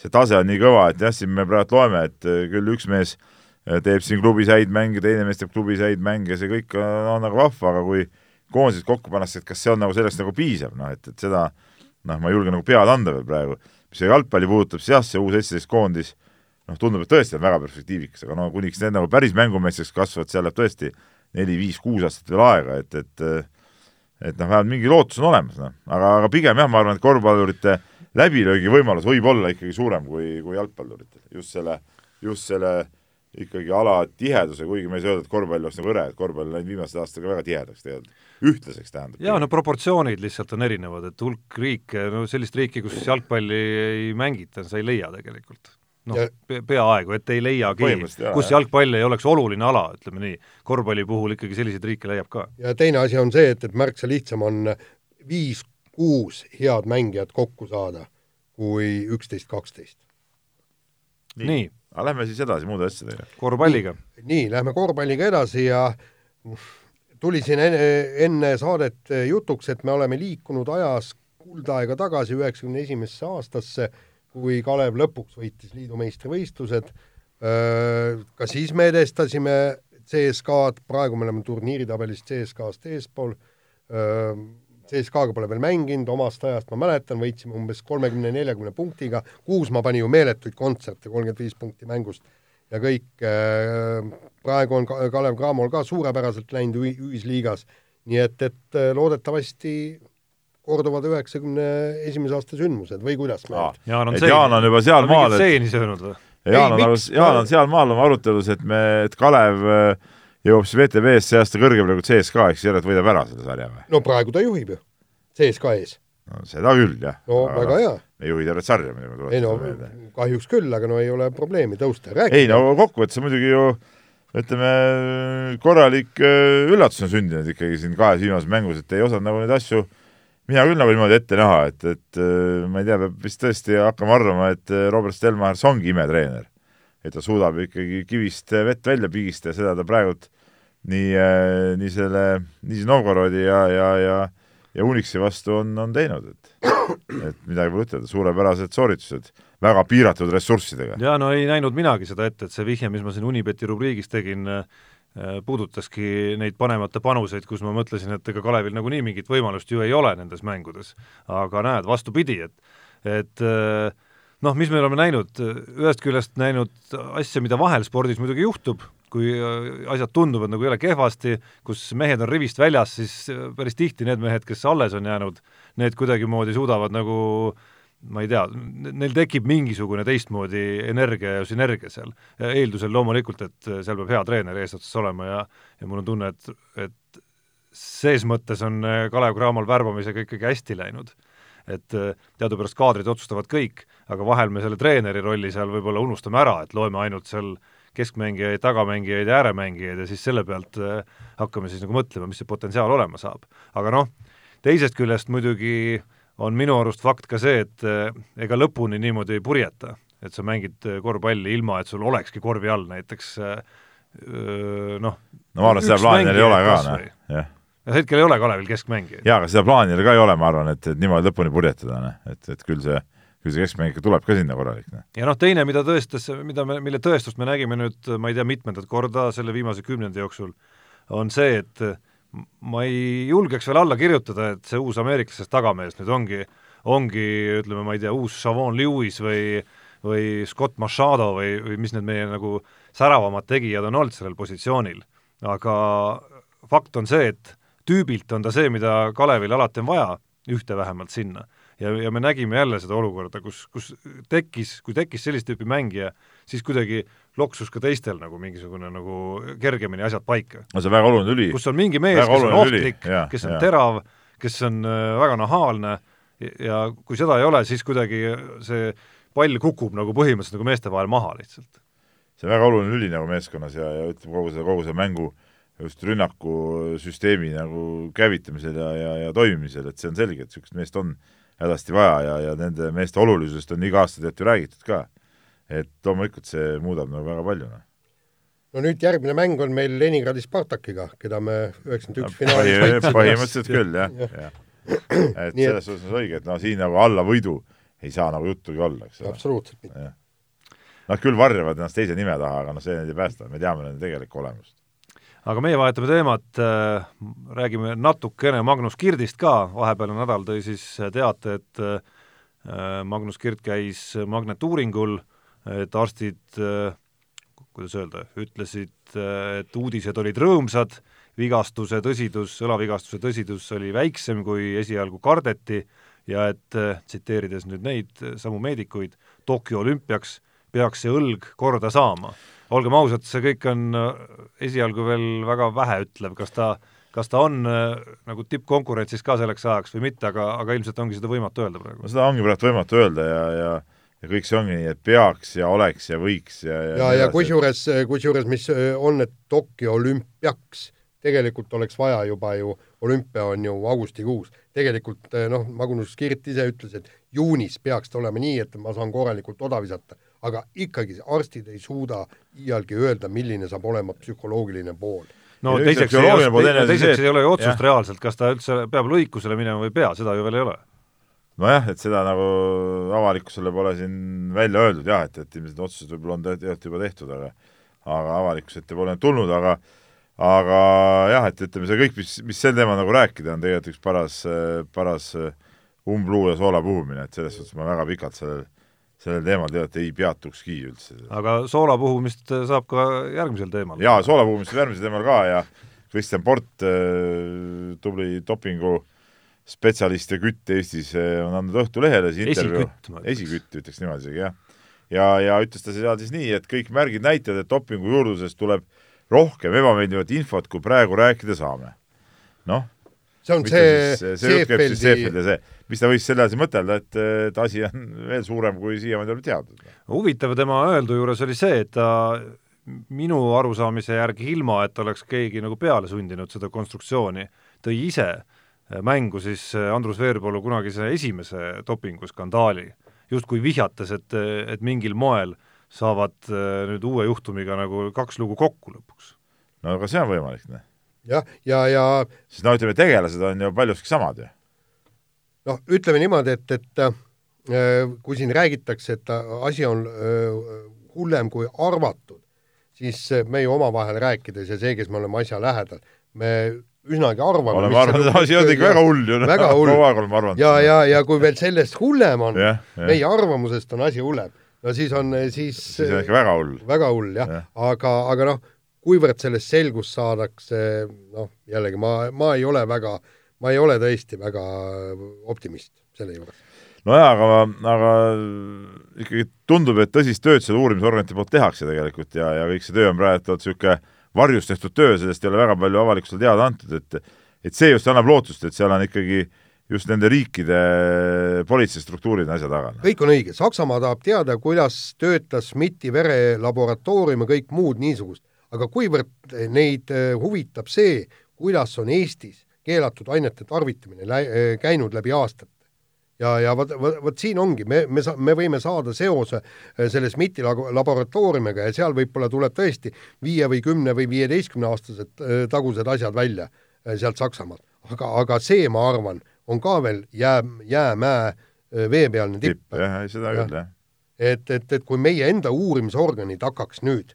D: see tase on nii kõva, et jah, siin me praegu loeme, et küll üks mees teeb siin klubis häid mänge, teine mees teeb klubis häid mänge, see kõik on, on nagu vahva, aga kui koondised kokku pannakse, et kas see on nagu selleks nagu piisav, noh et, et seda noh, ma ei julge nagu pead anda veel praegu. mis see jalgpalli puudutab, siis jah, see U seitseteist koondis noh, tundub, et tõesti on väga perspektiivikas, aga no kuniks need nagu päris mängumeesteks kasvavad, seal läheb tõesti neli-viis-kuus aastat veel aega, et, et et noh, vähemalt mingi lootus on olemas, noh. aga, aga pigem jah, ma arvan, et korvpallurite läbilöögivõimalus võib olla ikkagi suurem kui, kui jalgpalluritel. just selle, just selle ikkagi ala tiheduse, kuigi ma ei saa öelda, et korvpall oleks nagu hõre, et korvpall on läinud viimaste aastatega väga tihedaks tegelikult, ühtlaseks tähendab.
C: jaa, no proportsioonid lihtsalt on erinevad, et hulk riike, no sellist riiki, kus jalgpalli ei mängita, sa ei leia tegelikult noh, peaaegu, et ei leiagi, kus jalgpall ei oleks oluline ala, ütleme nii. korvpalli puhul ikkagi selliseid riike leiab ka.
B: ja teine asi on see, et, et märksa lihtsam on viis-kuus head mängijat kokku saada kui üksteist, kaksteist.
D: nii, nii., aga lähme siis edasi muude asjadega.
C: korvpalliga.
B: nii, lähme korvpalliga edasi ja tuli siin enne, enne saadet jutuks, et me oleme liikunud ajas kuldaega tagasi üheksakümne esimesse aastasse kui Kalev lõpuks võitis liidu meistrivõistlused, ka siis me edestasime CSKA-d, praegu me oleme turniiritabelis CSKA-st eespool, CSKA-ga pole veel mänginud, omast ajast ma mäletan, võitsime umbes kolmekümne, neljakümne punktiga, Kuusma pani ju meeletuid kontserte, kolmkümmend viis punkti mängust ja kõik, praegu on Kalev Cramol ka suurepäraselt läinud ühisliigas, nii et, et loodetavasti korduvad üheksakümne esimese aasta sündmused või kuidas me
D: Jaan on, Jaan on juba sealmaal,
C: et seeni söönud või?
D: Jaan on, Jaan on sealmaal oma arutelus, et me, et Kalev äh, jõuab siis VTV-s see aasta kõrgemale kui CSKA, ehk siis järelikult võidab ära selle sarja või?
B: no praegu ta juhib ju, CSKA ees.
D: no seda küll, jah.
B: no aga väga hea.
D: ei juhi tervet sarja muidugi.
B: ei no kahjuks küll, aga no ei ole probleemi tõusta, rääkida.
D: ei no kokkuvõttes muidugi ju ütleme, korralik äh, üllatus on sündinud ikkagi siin kahes viimases mängus, et ei osanud nagu neid asju mina küll nagu niimoodi ette näha, et, et äh, ma ei tea, peab vist tõesti hakkama arvama, et äh, Robert Stelmachers ongi imetreener. et ta suudab ikkagi kivist vett välja pigistada seda ta praegult nii, äh, nii selle, nii Novgorodi ja, ja, ja ja Unixi vastu on, on teinud, et et midagi pole ütelda, suurepärased sooritused, väga piiratud ressurssidega.
C: jaa, no ei näinud minagi seda ette, et see vihje, mis ma siin Unibeti rubriigis tegin, Äh, puudutaski neid panemata panuseid, kus ma mõtlesin, et ega Kalevil nagunii mingit võimalust ju ei ole nendes mängudes. aga näed, vastupidi, et, et äh, noh, mis me oleme näinud, ühest küljest näinud asja, mida vahel spordis muidugi juhtub, kui äh, asjad tunduvad nagu jälle kehvasti, kus mehed on rivist väljas, siis päris tihti need mehed, kes alles on jäänud, need kuidagimoodi suudavad nagu äh, ma ei tea, neil tekib mingisugune teistmoodi energia ja sünergia seal, eeldusel loomulikult, et seal peab hea treener eesotsas olema ja ja mul on tunne, et, et ses mõttes on Kalev Cramol värbamisega ikkagi hästi läinud. et äh, teadupärast kaadrid otsustavad kõik, aga vahel me selle treeneri rolli seal võib-olla unustame ära, et loeme ainult seal keskmängijaid, tagamängijaid ja ääremängijaid ja siis selle pealt äh, hakkame siis nagu mõtlema, mis see potentsiaal olema saab. aga noh, teisest küljest muidugi on minu arust fakt ka see, et äh, ega lõpuni niimoodi ei purjeta, et sa mängid korvpalli ilma, et sul olekski korvi all näiteks noh,
D: no ma arvan, seda plaani ei ole ka, noh, jah
C: hetkel ei ole Kalevil keskmängijaid.
D: jaa, aga seda plaani ka ei ole, ma arvan, et, et niimoodi lõpuni purjetada, noh, et, et küll see, küll see keskmäng ikka tuleb ka sinna korralik.
C: Noh. ja noh, teine, mida tõestas, mida me, mille tõestust me nägime nüüd ma ei tea, mitmendat korda selle viimase kümnendi jooksul, on see, et ma ei julgeks veel alla kirjutada, et see uus ameeriklasest tagamees nüüd ongi, ongi ütleme, ma ei tea, uus Savon Lewis või või Scott Machado või, või mis need meie nagu säravamad tegijad on olnud sellel positsioonil. aga fakt on see, et tüübilt on ta see, mida Kalevil alati on vaja, ühte vähemalt sinna. Ja, ja me nägime jälle seda olukorda, kus, kus tekkis, kui tekkis sellist tüüpi mängija, siis kuidagi loksus ka teistel nagu mingisugune nagu kergemini asjad paika.
D: no see on väga oluline lüli.
C: kus on mingi mees, kes on ohtlik, kes on ja. terav, kes on äh, väga nahaalne ja kui seda ei ole, siis kuidagi see pall kukub nagu põhimõtteliselt nagu meeste vahel maha lihtsalt.
D: see on väga oluline lüli nagu meeskonnas ja, ja ütleme, kogu see, kogu see mängu just rünnakusüsteemi nagu käivitamisel ja, ja, ja toimimisel, et see on selge, et niisugust meest on hädasti vaja ja, ja nende meeste olulisusest on iga aasta tead ju räägitud ka. et loomulikult see muudab nagu väga palju, noh
B: no nüüd järgmine mäng on meil Leningradi Spartakiga, keda me üheksakümmend üks finaalis
D: võitsime. põhimõtteliselt küll, jah, jah. et selles suhtes on õige, et no siin nagu alla võidu ei saa nagu juttugi olla, eks
B: ole. absoluutselt mitte.
D: Nad küll varjavad ennast teise nime taha, aga noh, see neid ei päästa, me teame nende tegelikku olemust
C: aga meie vahetame teemat äh,, räägime natukene Magnus Kirdist ka, vahepealne nädal tõi siis teate, et äh, Magnus Kirt käis magnetuuringul, et arstid äh, kuidas öelda, ütlesid, et uudised olid rõõmsad, vigastuse tõsidus, õlavigastuse tõsidus oli väiksem, kui esialgu kardeti ja et tsiteerides nüüd neid samu meedikuid, Tokyo olümpiaks peaks see õlg korda saama. Olgem ausad, see kõik on äh, esialgu veel väga väheütlev, kas ta, kas ta on äh, nagu tippkonkurentsis ka selleks ajaks või mitte, aga, aga ilmselt ongi seda võimatu öelda praegu.
D: no seda ongi praegu võimatu öelda ja, ja ja kõik see ongi nii, et peaks ja oleks ja võiks ja
B: ja, ja, ja kusjuures, kusjuures mis on, et Tokyo olümpiaks tegelikult oleks vaja juba ju, olümpia on ju augustikuus, tegelikult noh, Magnus Kirt ise ütles, et juunis peaks ta olema nii, et ma saan korralikult oda visata aga ikkagi arstid ei suuda iialgi öelda, milline saab olema psühholoogiline pool.
C: no ja teiseks, ei, teiseks, teiseks ei ole ju otsust jah. reaalselt, kas ta üldse peab lõikusele minema või ei pea, seda ju veel ei ole.
D: nojah, et seda nagu avalikkusele pole siin välja öeldud jah, et, et ilmselt otsused võib-olla on tegelikult juba tehtud, aga aga avalikkuse ette pole tulnud, aga aga jah, et ütleme, see kõik, mis, mis sel teemal nagu rääkida, on tegelikult üks paras, paras umbluu ja soola puhumine, et selles suhtes ma väga pikalt sellel sellel teemal tead ei peatukski üldse.
C: aga soola puhumist saab ka järgmisel teemal?
D: jaa, soola puhumist saab järgmisel teemal ka ja Kristjan Port, äh, tubli dopingu spetsialist ja kütt Eestis äh, on andnud Õhtulehele siis intervjuu, esikütt ütleks niimoodi isegi, jah. ja, ja ütles ta seal siis nii, et kõik märgid näitavad, et dopingu juurdlusest tuleb rohkem ebameeldivat infot, kui praegu rääkida saame. noh,
B: see on see, see, see jutt käib siis
D: Seefeldi see mis ta võis selle asi mõtelda, et, et asi on veel suurem, kui siiamaani oli teadnud.
C: huvitav tema öeldu juures oli see, et ta minu arusaamise järgi, ilma et oleks keegi nagu peale sundinud seda konstruktsiooni, tõi ise mängu siis Andrus Veerpalu kunagise esimese dopinguskandaali, justkui vihjates, et, et mingil moel saavad nüüd uue juhtumiga nagu kaks lugu kokku lõpuks.
D: no aga see on võimalik, noh.
B: Jah, ja, ja, ja
D: sest no ütleme, tegelased on ju paljuski samad ju
B: noh, ütleme niimoodi, et, et äh, kui siin räägitakse, et asi on äh, hullem kui arvatud, siis me ju omavahel rääkides ja see, kes me oleme asja lähedal, me üsnagi arvame.
D: oleme arvanud, et asi on ikka väga hull ju.
B: väga hull.
D: kogu aeg oleme arvanud.
B: ja, ja, ja kui veel sellest hullem on yeah,, yeah. meie arvamusest on asi hullem, no siis on, siis
D: siis on ikka väga hull.
B: väga hull jah yeah., aga, aga noh, kuivõrd sellest selgust saadakse, noh, jällegi ma, ma ei ole väga ma ei ole tõesti väga optimist selle juures.
D: nojaa, aga, aga ikkagi tundub, et tõsist tööd selle uurimisorganite poolt tehakse tegelikult ja, ja kõik see töö on praegu niisugune varjus tehtud töö, sellest ei ole väga palju avalikkusele teada antud, et et see just annab lootust, et seal on ikkagi just nende riikide politseistruktuurid ja asja taga.
B: kõik on õige, Saksamaa tahab teada, kuidas töötas SMIT-i verelaboratoorium ja kõik muud niisugust, aga kuivõrd neid äh, huvitab see, kuidas on Eestis keelatud ainete tarvitamine lä-, äh, käinud läbi aastate. ja, ja vot, vot, siin ongi, me, me sa-, me võime saada seose äh, selle SMIT-i laboratooriumiga ja seal võib-olla tuleb tõesti viie või kümne või viieteistkümne aastased tagused asjad välja sealt Saksamaalt. aga, aga see, ma arvan, on ka veel jää, jäämäe veepealne tipp.
D: jah, seda küll, jah.
B: et, et, et kui meie enda uurimisorganid hakkaks nüüd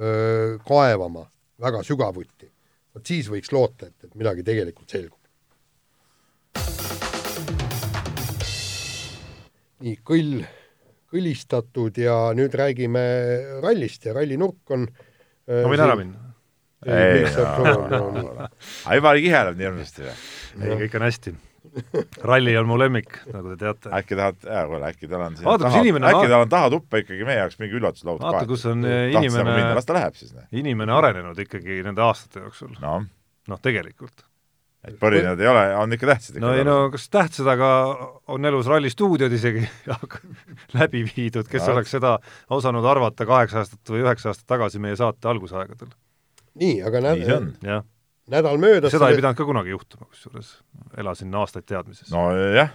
B: öö, kaevama väga sügavuti, vot siis võiks loota, et, et midagi tegelikult selgub. nii, kõll, kõlistatud ja nüüd räägime rallist ja rallinurk on
C: ma võin ära minna?
D: ei, juba kiheleb nii hirmsasti või?
C: ei, kõik on hästi ralli on mu lemmik, nagu te teate.
D: äkki tahad, hea kuule, äkki tal on
C: vaata, kus inimene
D: äkki tal on tahatuppa ikkagi meie jaoks mingi üllatuslaud
C: vaata, kus on inimene
D: las ta läheb siis.
C: inimene arenenud ikkagi nende aastate jooksul
D: no..
C: noh, tegelikult.
D: et põrinad ei ole, on ikka tähtsad ikka.
C: no ei no kas tähtsad, aga on elus rallistuudiod isegi läbi viidud, kes no. oleks seda osanud arvata kaheksa aastat või üheksa aastat tagasi meie saate algusaegadel.
B: nii, aga
C: jah
B: nädal möödas
C: seda ei pidanud ka kunagi juhtuma, kusjuures elasin aastaid teadmises.
D: nojah,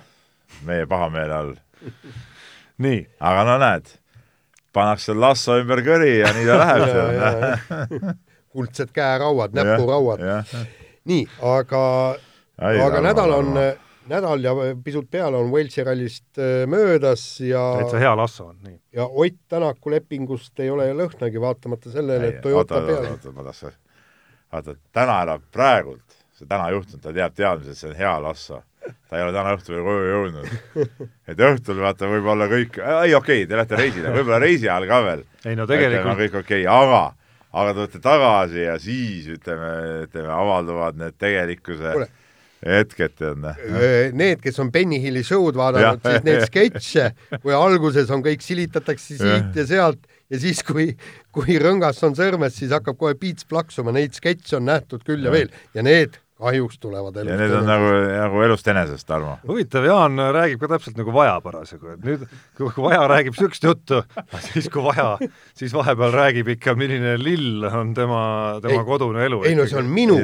D: meie pahameele all
C: nii.
D: aga no näed, pannakse lasso ümber kõri ja nii ta läheb seal
B: kuldsed käerauad, näpurauad. nii, aga, aga nädal on, nädal ja pisut peale on Walesi rallist äh, möödas ja
C: täitsa hea lasso on, nii.
B: ja Ott Tänaku lepingust ei ole lõhnagi, vaatamata sellele, et Toyota peal.
D: oota, oota, ma tahtsin vaata, täna elab praegult, see täna juhtunud, ta teab teadmises, see on hea Lasso. ta ei ole täna õhtul veel koju jõudnud. et õhtul vaata, võib-olla kõik, ei okei okay,, te lähete reisile, võib-olla reisi ajal ka veel.
C: ei no tegelikult.
D: kõik okei okay,, aga, aga tulete tagasi ja siis ütleme, ütleme, avalduvad need tegelikkuse Kule hetked, tead noh.
B: Need, kes on Benny Hilli show'd vaadanud, siis need sketše, kui alguses on kõik, silitatakse siit ja sealt ja siis, kui, kui rõngas on sõrmes, siis hakkab kohe piits plaksuma, neid sketše on nähtud küll ja, ja veel ja need kahjuks tulevad
D: elust. ja need on nagu, nagu elust enesest, Tarmo.
C: huvitav, Jaan räägib ka täpselt nagu Vaja parasjagu, et nüüd, kui Vaja räägib niisugust juttu, siis kui Vaja, siis vahepeal räägib ikka, milline lill on tema, tema ei, kodune elu.
B: ei no see on minu,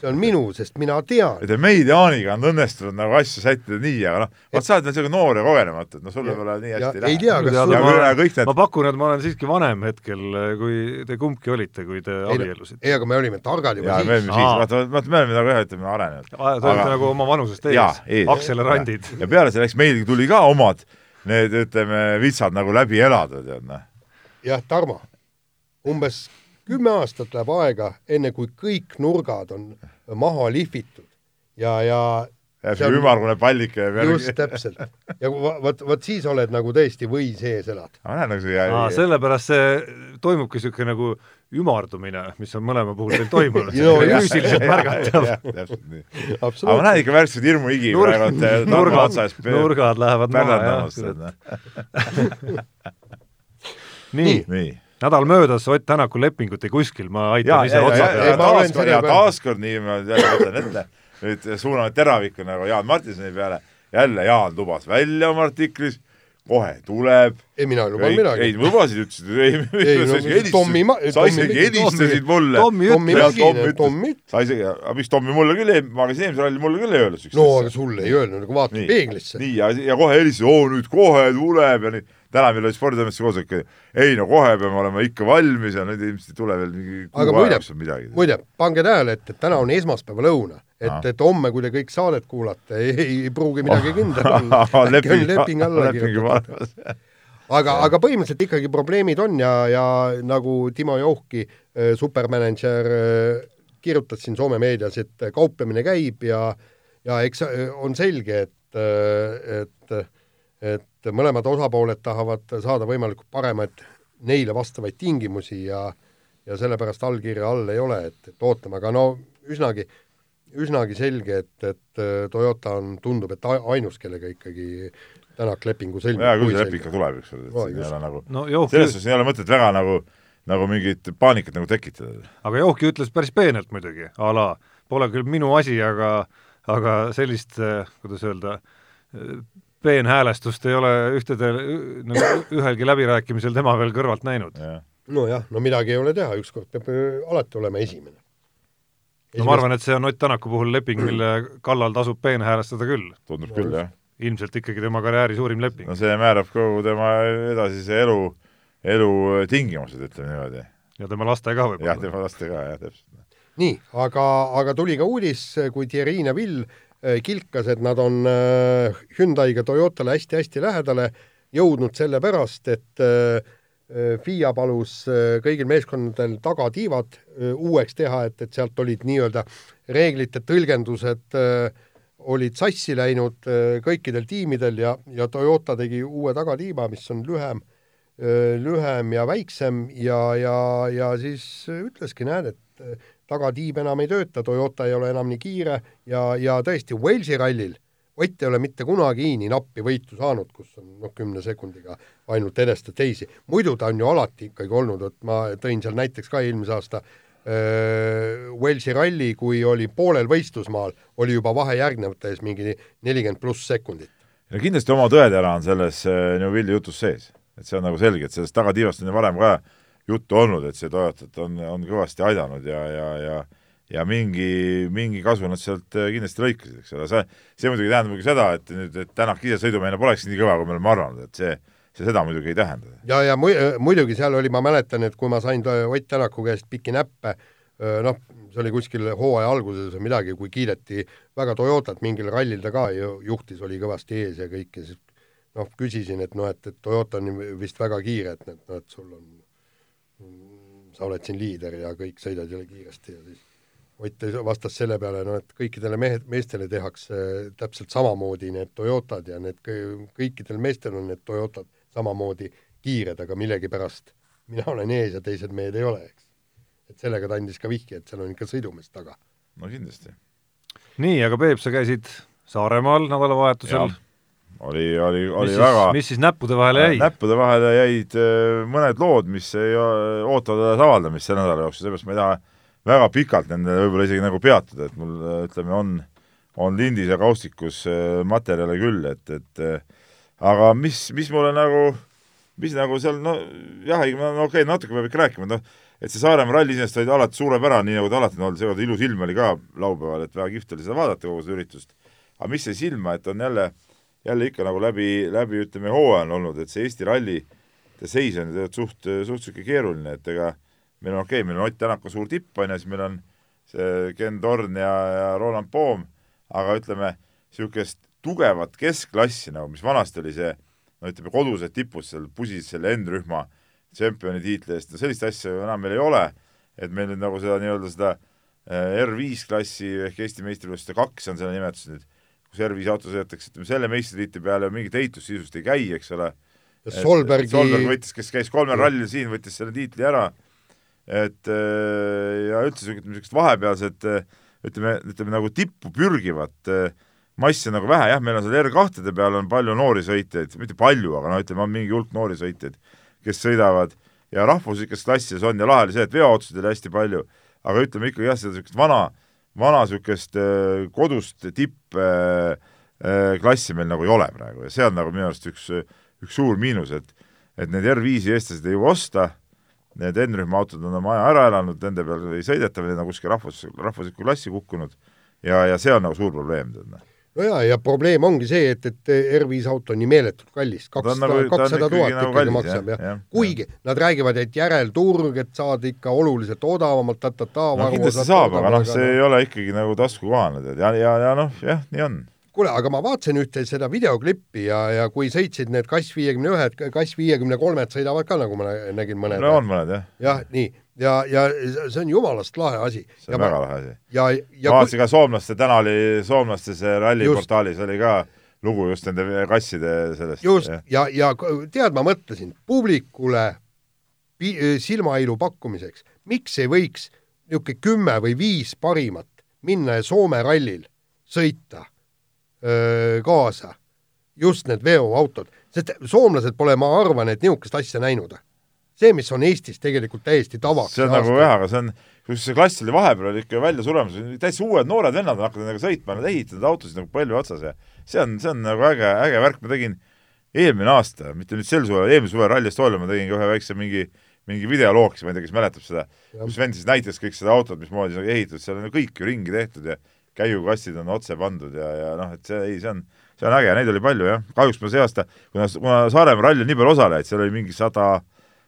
B: see on minu, sest mina tean.
D: et meil Jaaniga on õnnestunud nagu asju sättida nii, aga noh, vot sa oled veel niisugune noor ja kogenematu, et no sul võib-olla nii hästi
B: ei tea, kas sul
C: ma, need... ma pakun, et ma olen siiski vanem hetkel, kui te kumbki olite, kui te abiellusite.
B: ei, aga me olime targad juba
D: ja, siis. vaata, vaata, me oleme nagu jah, ütleme arenenud.
C: Te olete nagu oma vanusest ees, akselerandid.
D: ja peale selle, eks meil tuli ka omad need, ütleme, vitsad nagu läbi elada, tead noh.
B: jah, Tarmo, umbes kümme aastat läheb aega, enne kui kõik nurgad on maha lihvitud ja, ja
D: jääb see ümmargune pallike
B: jääb järgi. just, täpselt. ja vot, vot siis oled nagu tõesti või sees elad.
D: ma näen nagu see
C: Aa, sellepärast see toimubki niisugune nagu ümardumine, mis on mõlema puhul teil toimunud no, füüsiliselt märgatav.
D: täpselt nii. aga ma näen ikka värsket hirmuhigi
C: Nur praegu nurgad, nurgad lähevad maha,
D: jah.
C: nii, nii nädal möödas, Ott Tänaku lepingut ei kuskil, ma aitan ise otsa
D: peale. taaskord, ja taaskord nii, ma võtan ette nüüd suuname teraviku nagu Jaan Martinsoni peale, jälle Jaan lubas välja oma artiklis, kohe tuleb.
B: ei, mina ei lubanud midagi.
D: ei, lubasid, ütlesid, ei,
B: ei, no Tommi ma-,
D: sa isegi helistasid mulle.
B: Tommi Mäkine, Tommi.
D: sa isegi, aga miks Tommi mulle küll ei, magasin eelmisel rallil mulle küll ei öelnud.
B: no aga sulle ei öelnud, aga vaata peeglisse.
D: nii, ja, ja kohe helistasid, oo nüüd kohe tuleb ja nii täna meil oli sporditoimetuse koosolek, ei no kohe peame olema ikka valmis ja nüüd ilmselt ei tule veel mingi
B: aga muide, muide, pange tähele, et, et täna on esmaspäeva lõuna, et, et homme, kui te kõik saadet kuulate, ei, pruugi midagi kindel olla. äkki on leping alla kirjutatud. aga, aga põhimõtteliselt ikkagi probleemid on ja, ja nagu Timo Jouhki, äh, supermänedžer, äh, kirjutas siin Soome meedias, et kauplemine käib ja ja eks äh, on selge, et, et, et mõlemad osapooled tahavad saada võimalikult paremaid neile vastavaid tingimusi ja ja sellepärast allkirja all ei ole, et, et ootame, aga no üsnagi, üsnagi selge, et, et äh, Toyota on, tundub, et ainus, kellega ikkagi Tänak lepingu sõlmib.
D: jaa, küll see leping ka tuleb, eks ole, et siin ei ole nagu no, selles suhtes ei ole mõtet väga nagu, nagu mingit paanikat nagu tekitada.
C: aga Johki ütles päris peenelt muidugi, a la pole küll minu asi, aga aga sellist, kuidas öelda, peenhäälestust ei ole ühtedel, nagu ühelgi läbirääkimisel tema veel kõrvalt näinud.
B: nojah, no midagi ei ole teha, ükskord peab alati olema esimene.
C: no ma arvan, et see on Ott Tänaku puhul leping, mille kallal tasub peenhäälestada küll.
D: tundub no, küll, jah.
C: ilmselt ikkagi tema karjääri suurim leping.
D: no see määrab kogu tema edasise elu, elu tingimused, ütleme niimoodi.
C: ja tema laste ka võib-olla.
D: jah, tema laste ka, jah, täpselt.
B: nii, aga, aga tuli ka uudis, kui Thierry Neville Äh, kilkas, et nad on äh, Hyundai'ga Toyotale hästi-hästi lähedale jõudnud sellepärast, et äh, FIA palus kõigil meeskondadel tagatiivad uueks teha, et, et sealt olid nii-öelda reeglite tõlgendused olid sassi läinud kõikidel tiimidel ja, ja Toyota tegi uue tagatiiba, mis on lühem, lühem ja väiksem ja, ja, ja siis ütleski, näed, et tagatiib enam ei tööta, Toyota ei ole enam nii kiire ja, ja tõesti, Walesi rallil Ott ei ole mitte kunagi nii nappi võitu saanud, kus on noh, kümne sekundiga ainult edestas teisi. muidu ta on ju alati ikkagi olnud, et ma tõin seal näiteks ka eelmise aasta äh, Walesi ralli, kui oli poolel võistlusmaal, oli juba vahe järgnevate ees mingi nelikümmend pluss sekundit.
D: no kindlasti oma tõetera on selles äh, Neuvilli jutus sees, et see on nagu selge, et sellest tagatiivast on ju varem ka juttu olnud, et see Toyotat on, on kõvasti aidanud ja, ja, ja ja mingi, mingi kasu nad sealt äh, kindlasti lõikasid, eks ole, see, see muidugi tähendab muidugi seda, et nüüd, et Tänak ise sõidumehena poleks nii kõva, kui me oleme arvanud, et see, see seda muidugi ei tähenda.
B: ja, ja mu-, muidugi seal oli, ma mäletan, et kui ma sain Ott Tänaku käest pikki näppe, noh, see oli kuskil hooaja alguses või midagi, kui kiideti väga Toyotat, mingil rallil ta ka ju juhtis, oli kõvasti ees ja kõik ja siis noh, küsisin, et noh, et, et Toyota on vist väga kiire, et, et noh, et sul on sa oled siin liider ja kõik sõidad jälle kiiresti ja siis Ott vastas selle peale, no et kõikidele mehed, meestele tehakse täpselt samamoodi need Toyotad ja need kõikidel meestel on need Toyotad samamoodi kiired, aga millegipärast mina olen ees ja teised mehed ei ole, eks. et sellega ta andis ka vihje, et seal on ikka sõidumees taga.
D: no kindlasti.
C: nii, aga Peep, sa käisid Saaremaal nädalavahetusel
D: oli, oli, oli
C: mis
D: väga
C: siis, mis siis näppude vahele jäi?
D: näppude vahele jäid äh, mõned lood, mis ei ootavad avaldamist selle nädala jooksul, seepärast ma ei taha väga pikalt nendele võib-olla isegi nagu peatuda, et mul äh, ütleme, on, on lindis ja kaustikus äh, materjale küll, et, et aga mis, mis mulle nagu, mis nagu seal no jah, okei okay,, natuke peab ikka rääkima, noh, et see Saaremaa ralli iseenesest oli alati suurepärane, nii nagu ta alati on olnud, seekord ilus ilm oli ka laupäeval, et väga kihvt oli seda vaadata, kogu seda üritust. aga mis jäi silma, et on jälle äh, jälle ikka nagu läbi, läbi ütleme, hooaja on olnud, et see Eesti ralli seis on tegelikult suht, suht niisugune keeruline, et ega meil on okei okay,, meil on Ott Tänak on suur tipp, on ju, siis meil on see Ken Torn ja, ja Roland Poom, aga ütleme, niisugust tugevat keskklassi nagu, mis vanasti oli see no ütleme, kodused tipud seal pusis selle N-rühma tšempioni tiitli eest, no sellist asja enam meil ei ole, et meil nüüd nagu seda nii-öelda seda äh, R5 klassi ehk Eesti meistrivõistluste kaks on selle nimetus nüüd kus R5 auto sõidetakse, ütleme selle meistritiitli peale mingit ehitust sisust ei käi, eks ole.
B: Solbergi
D: Solberg võttis, kes käis kolmel rallil siin, võttis selle tiitli ära, et äh, ja üldse niisugust vahepealset ütleme, ütleme nagu tippu pürgivat äh, massi nagu vähe, jah, meil on seal R2-de peal on palju noori sõitjaid, mitte palju, aga no ütleme, on mingi hulk noori sõitjaid, kes sõidavad. Ja rahvuslikes klassides on ja lahe oli see, et veoautosid oli hästi palju, aga ütleme ikkagi jah, seda niisugust vana vana niisugust äh, kodust tippklassi äh, meil nagu ei ole praegu. Ja see on nagu minu arust üks, üks suur miinus, et et need R5-i eestlased ei jõua osta, need N-rühma autod on oma aja ära elanud, nende peal ei sõideta või need on kuskil rahvus, rahvuslikku klassi kukkunud. Ja, ja see on nagu suur probleem, tead noh
B: no jaa, ja probleem ongi see, et, et R5 auto on nii meeletult kallis, kakssada, nagu- kakssada tuhat nagu ikkagi maksab jah ja. ja., kuigi ja. nad räägivad, et järelturg, et saad ikka oluliselt odavamalt ta-ta-ta
D: no kindlasti saab, aga noh, see no. ei ole ikkagi nagu taskukohane, tead, ja, ja, ja noh, jah, nii on
B: kuule, aga ma vaatasin ühte seda videoklippi ja, ja kui sõitsid need Kass viiekümne ühed, Kass viiekümne kolmed sõidavad ka, nagu ma nägin mõned.
D: no on mõned, jah.
B: jah, nii ja, ja see on jumalast lahe asi.
D: see on ja väga ma, lahe asi. ja, ja ma vaatasin ka soomlaste, täna oli soomlaste see ralliportaalis oli ka lugu just nende kasside sellest.
B: just, ja, ja, ja tead, ma mõtlesin, publikule silmailu pakkumiseks, miks ei võiks niisugune kümme või viis parimat minna Soome rallil sõita öö, kaasa, just need veoautod, sest soomlased pole, ma arvan, et niisugust asja näinud see, mis on Eestis tegelikult täiesti tavaks.
D: see on nagu jah, aga see on, kus see klass oli vahepeal oli ikka välja suremas, täitsa uued noored vennad on hakanud nagu sõitma, nad ehitavad autosid nagu põlve otsas ja see on, see on nagu äge, äge värk, ma tegin eelmine aasta, mitte nüüd sel suvel, eelmise suve Rally Estonial ma tegin ka ühe väikse mingi, mingi videolooks, ma ei tea, kes mäletab seda, kus vend siis näitas kõik seda autot, mismoodi see ehitatud, seal on ju kõik ju ringi tehtud ja käigukastid on otse pandud ja, ja noh, et see, ei, see on, see on äge, neid oli palju jah, kahjuks ma see aasta, kuna, kuna Saaremaa rallil nii palju osalejaid, seal oli mingi sada,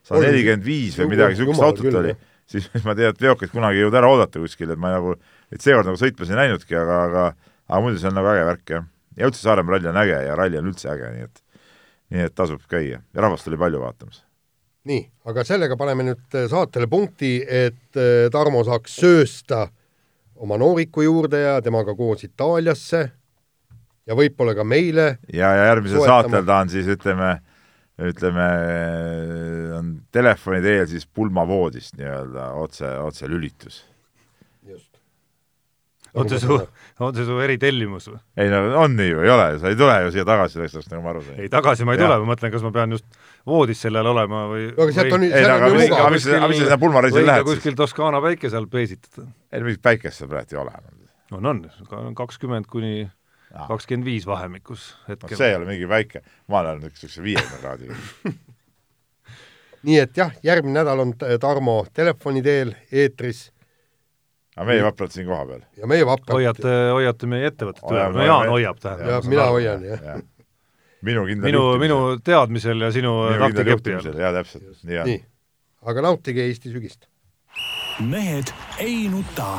D: sada nelikümmend viis või midagi, niisugust autot oli siis ma tean, et veokit kunagi ei jõudnud ära oodata kuskil, et ma nagu, et seekord nagu sõitmas ei näinudki, aga, aga aga muidu see on nagu äge värk, jah. ja üldse Saaremaa ralli on äge ja ralli on üldse äge, nii et nii et tasub käia ja rahvast oli palju vaatamas.
B: nii, aga sellega paneme nüüd äh, saatele punkti, et äh, Tarmo saaks söösta oma nooriku juurde ja temaga koos Itaaliasse ja võib-olla ka meile.
D: ja, ja järgmisel saatel ta on siis ütleme ütleme, on telefoni teel siis pulmavoodist nii-öelda otse, otselülitus.
C: on see su, on see su eritellimus või?
D: ei no on nii ju, ei ole, sa ei tule ju siia tagasi sellest, nagu ma aru sain.
C: ei, tagasi ma ei ja. tule, ma mõtlen, kas ma pean just voodis sellel olema või
B: no aga sealt on,
D: seal on ju mugav. aga mis, aga mis sa sinna pulmareisil lähed
C: siis? kuskil Toskaana päike seal peesitada.
D: ei no mingit päikest seal praegu ei ole.
C: on, on, kakskümmend kuni kakskümmend viis vahemikus
D: hetkel no,. see ei ole mingi väike, ma olen niisuguse viiekümne kraadiga
B: nii et jah, järgmine nädal on Tarmo telefoni teel eetris.
D: aga meie vaprad siin kohapeal.
B: ja meie vaprad.
C: hoiate, hoiate meie ettevõtet üleval, no Jaan hoiab tähendab.
B: jah, mina hoian, jah ja.
C: minu kindel minu, minu teadmisel ja sinu taktikepi all.
D: jaa, täpselt, nii on. nii,
B: aga nautige Eesti sügist.
A: mehed ei nuta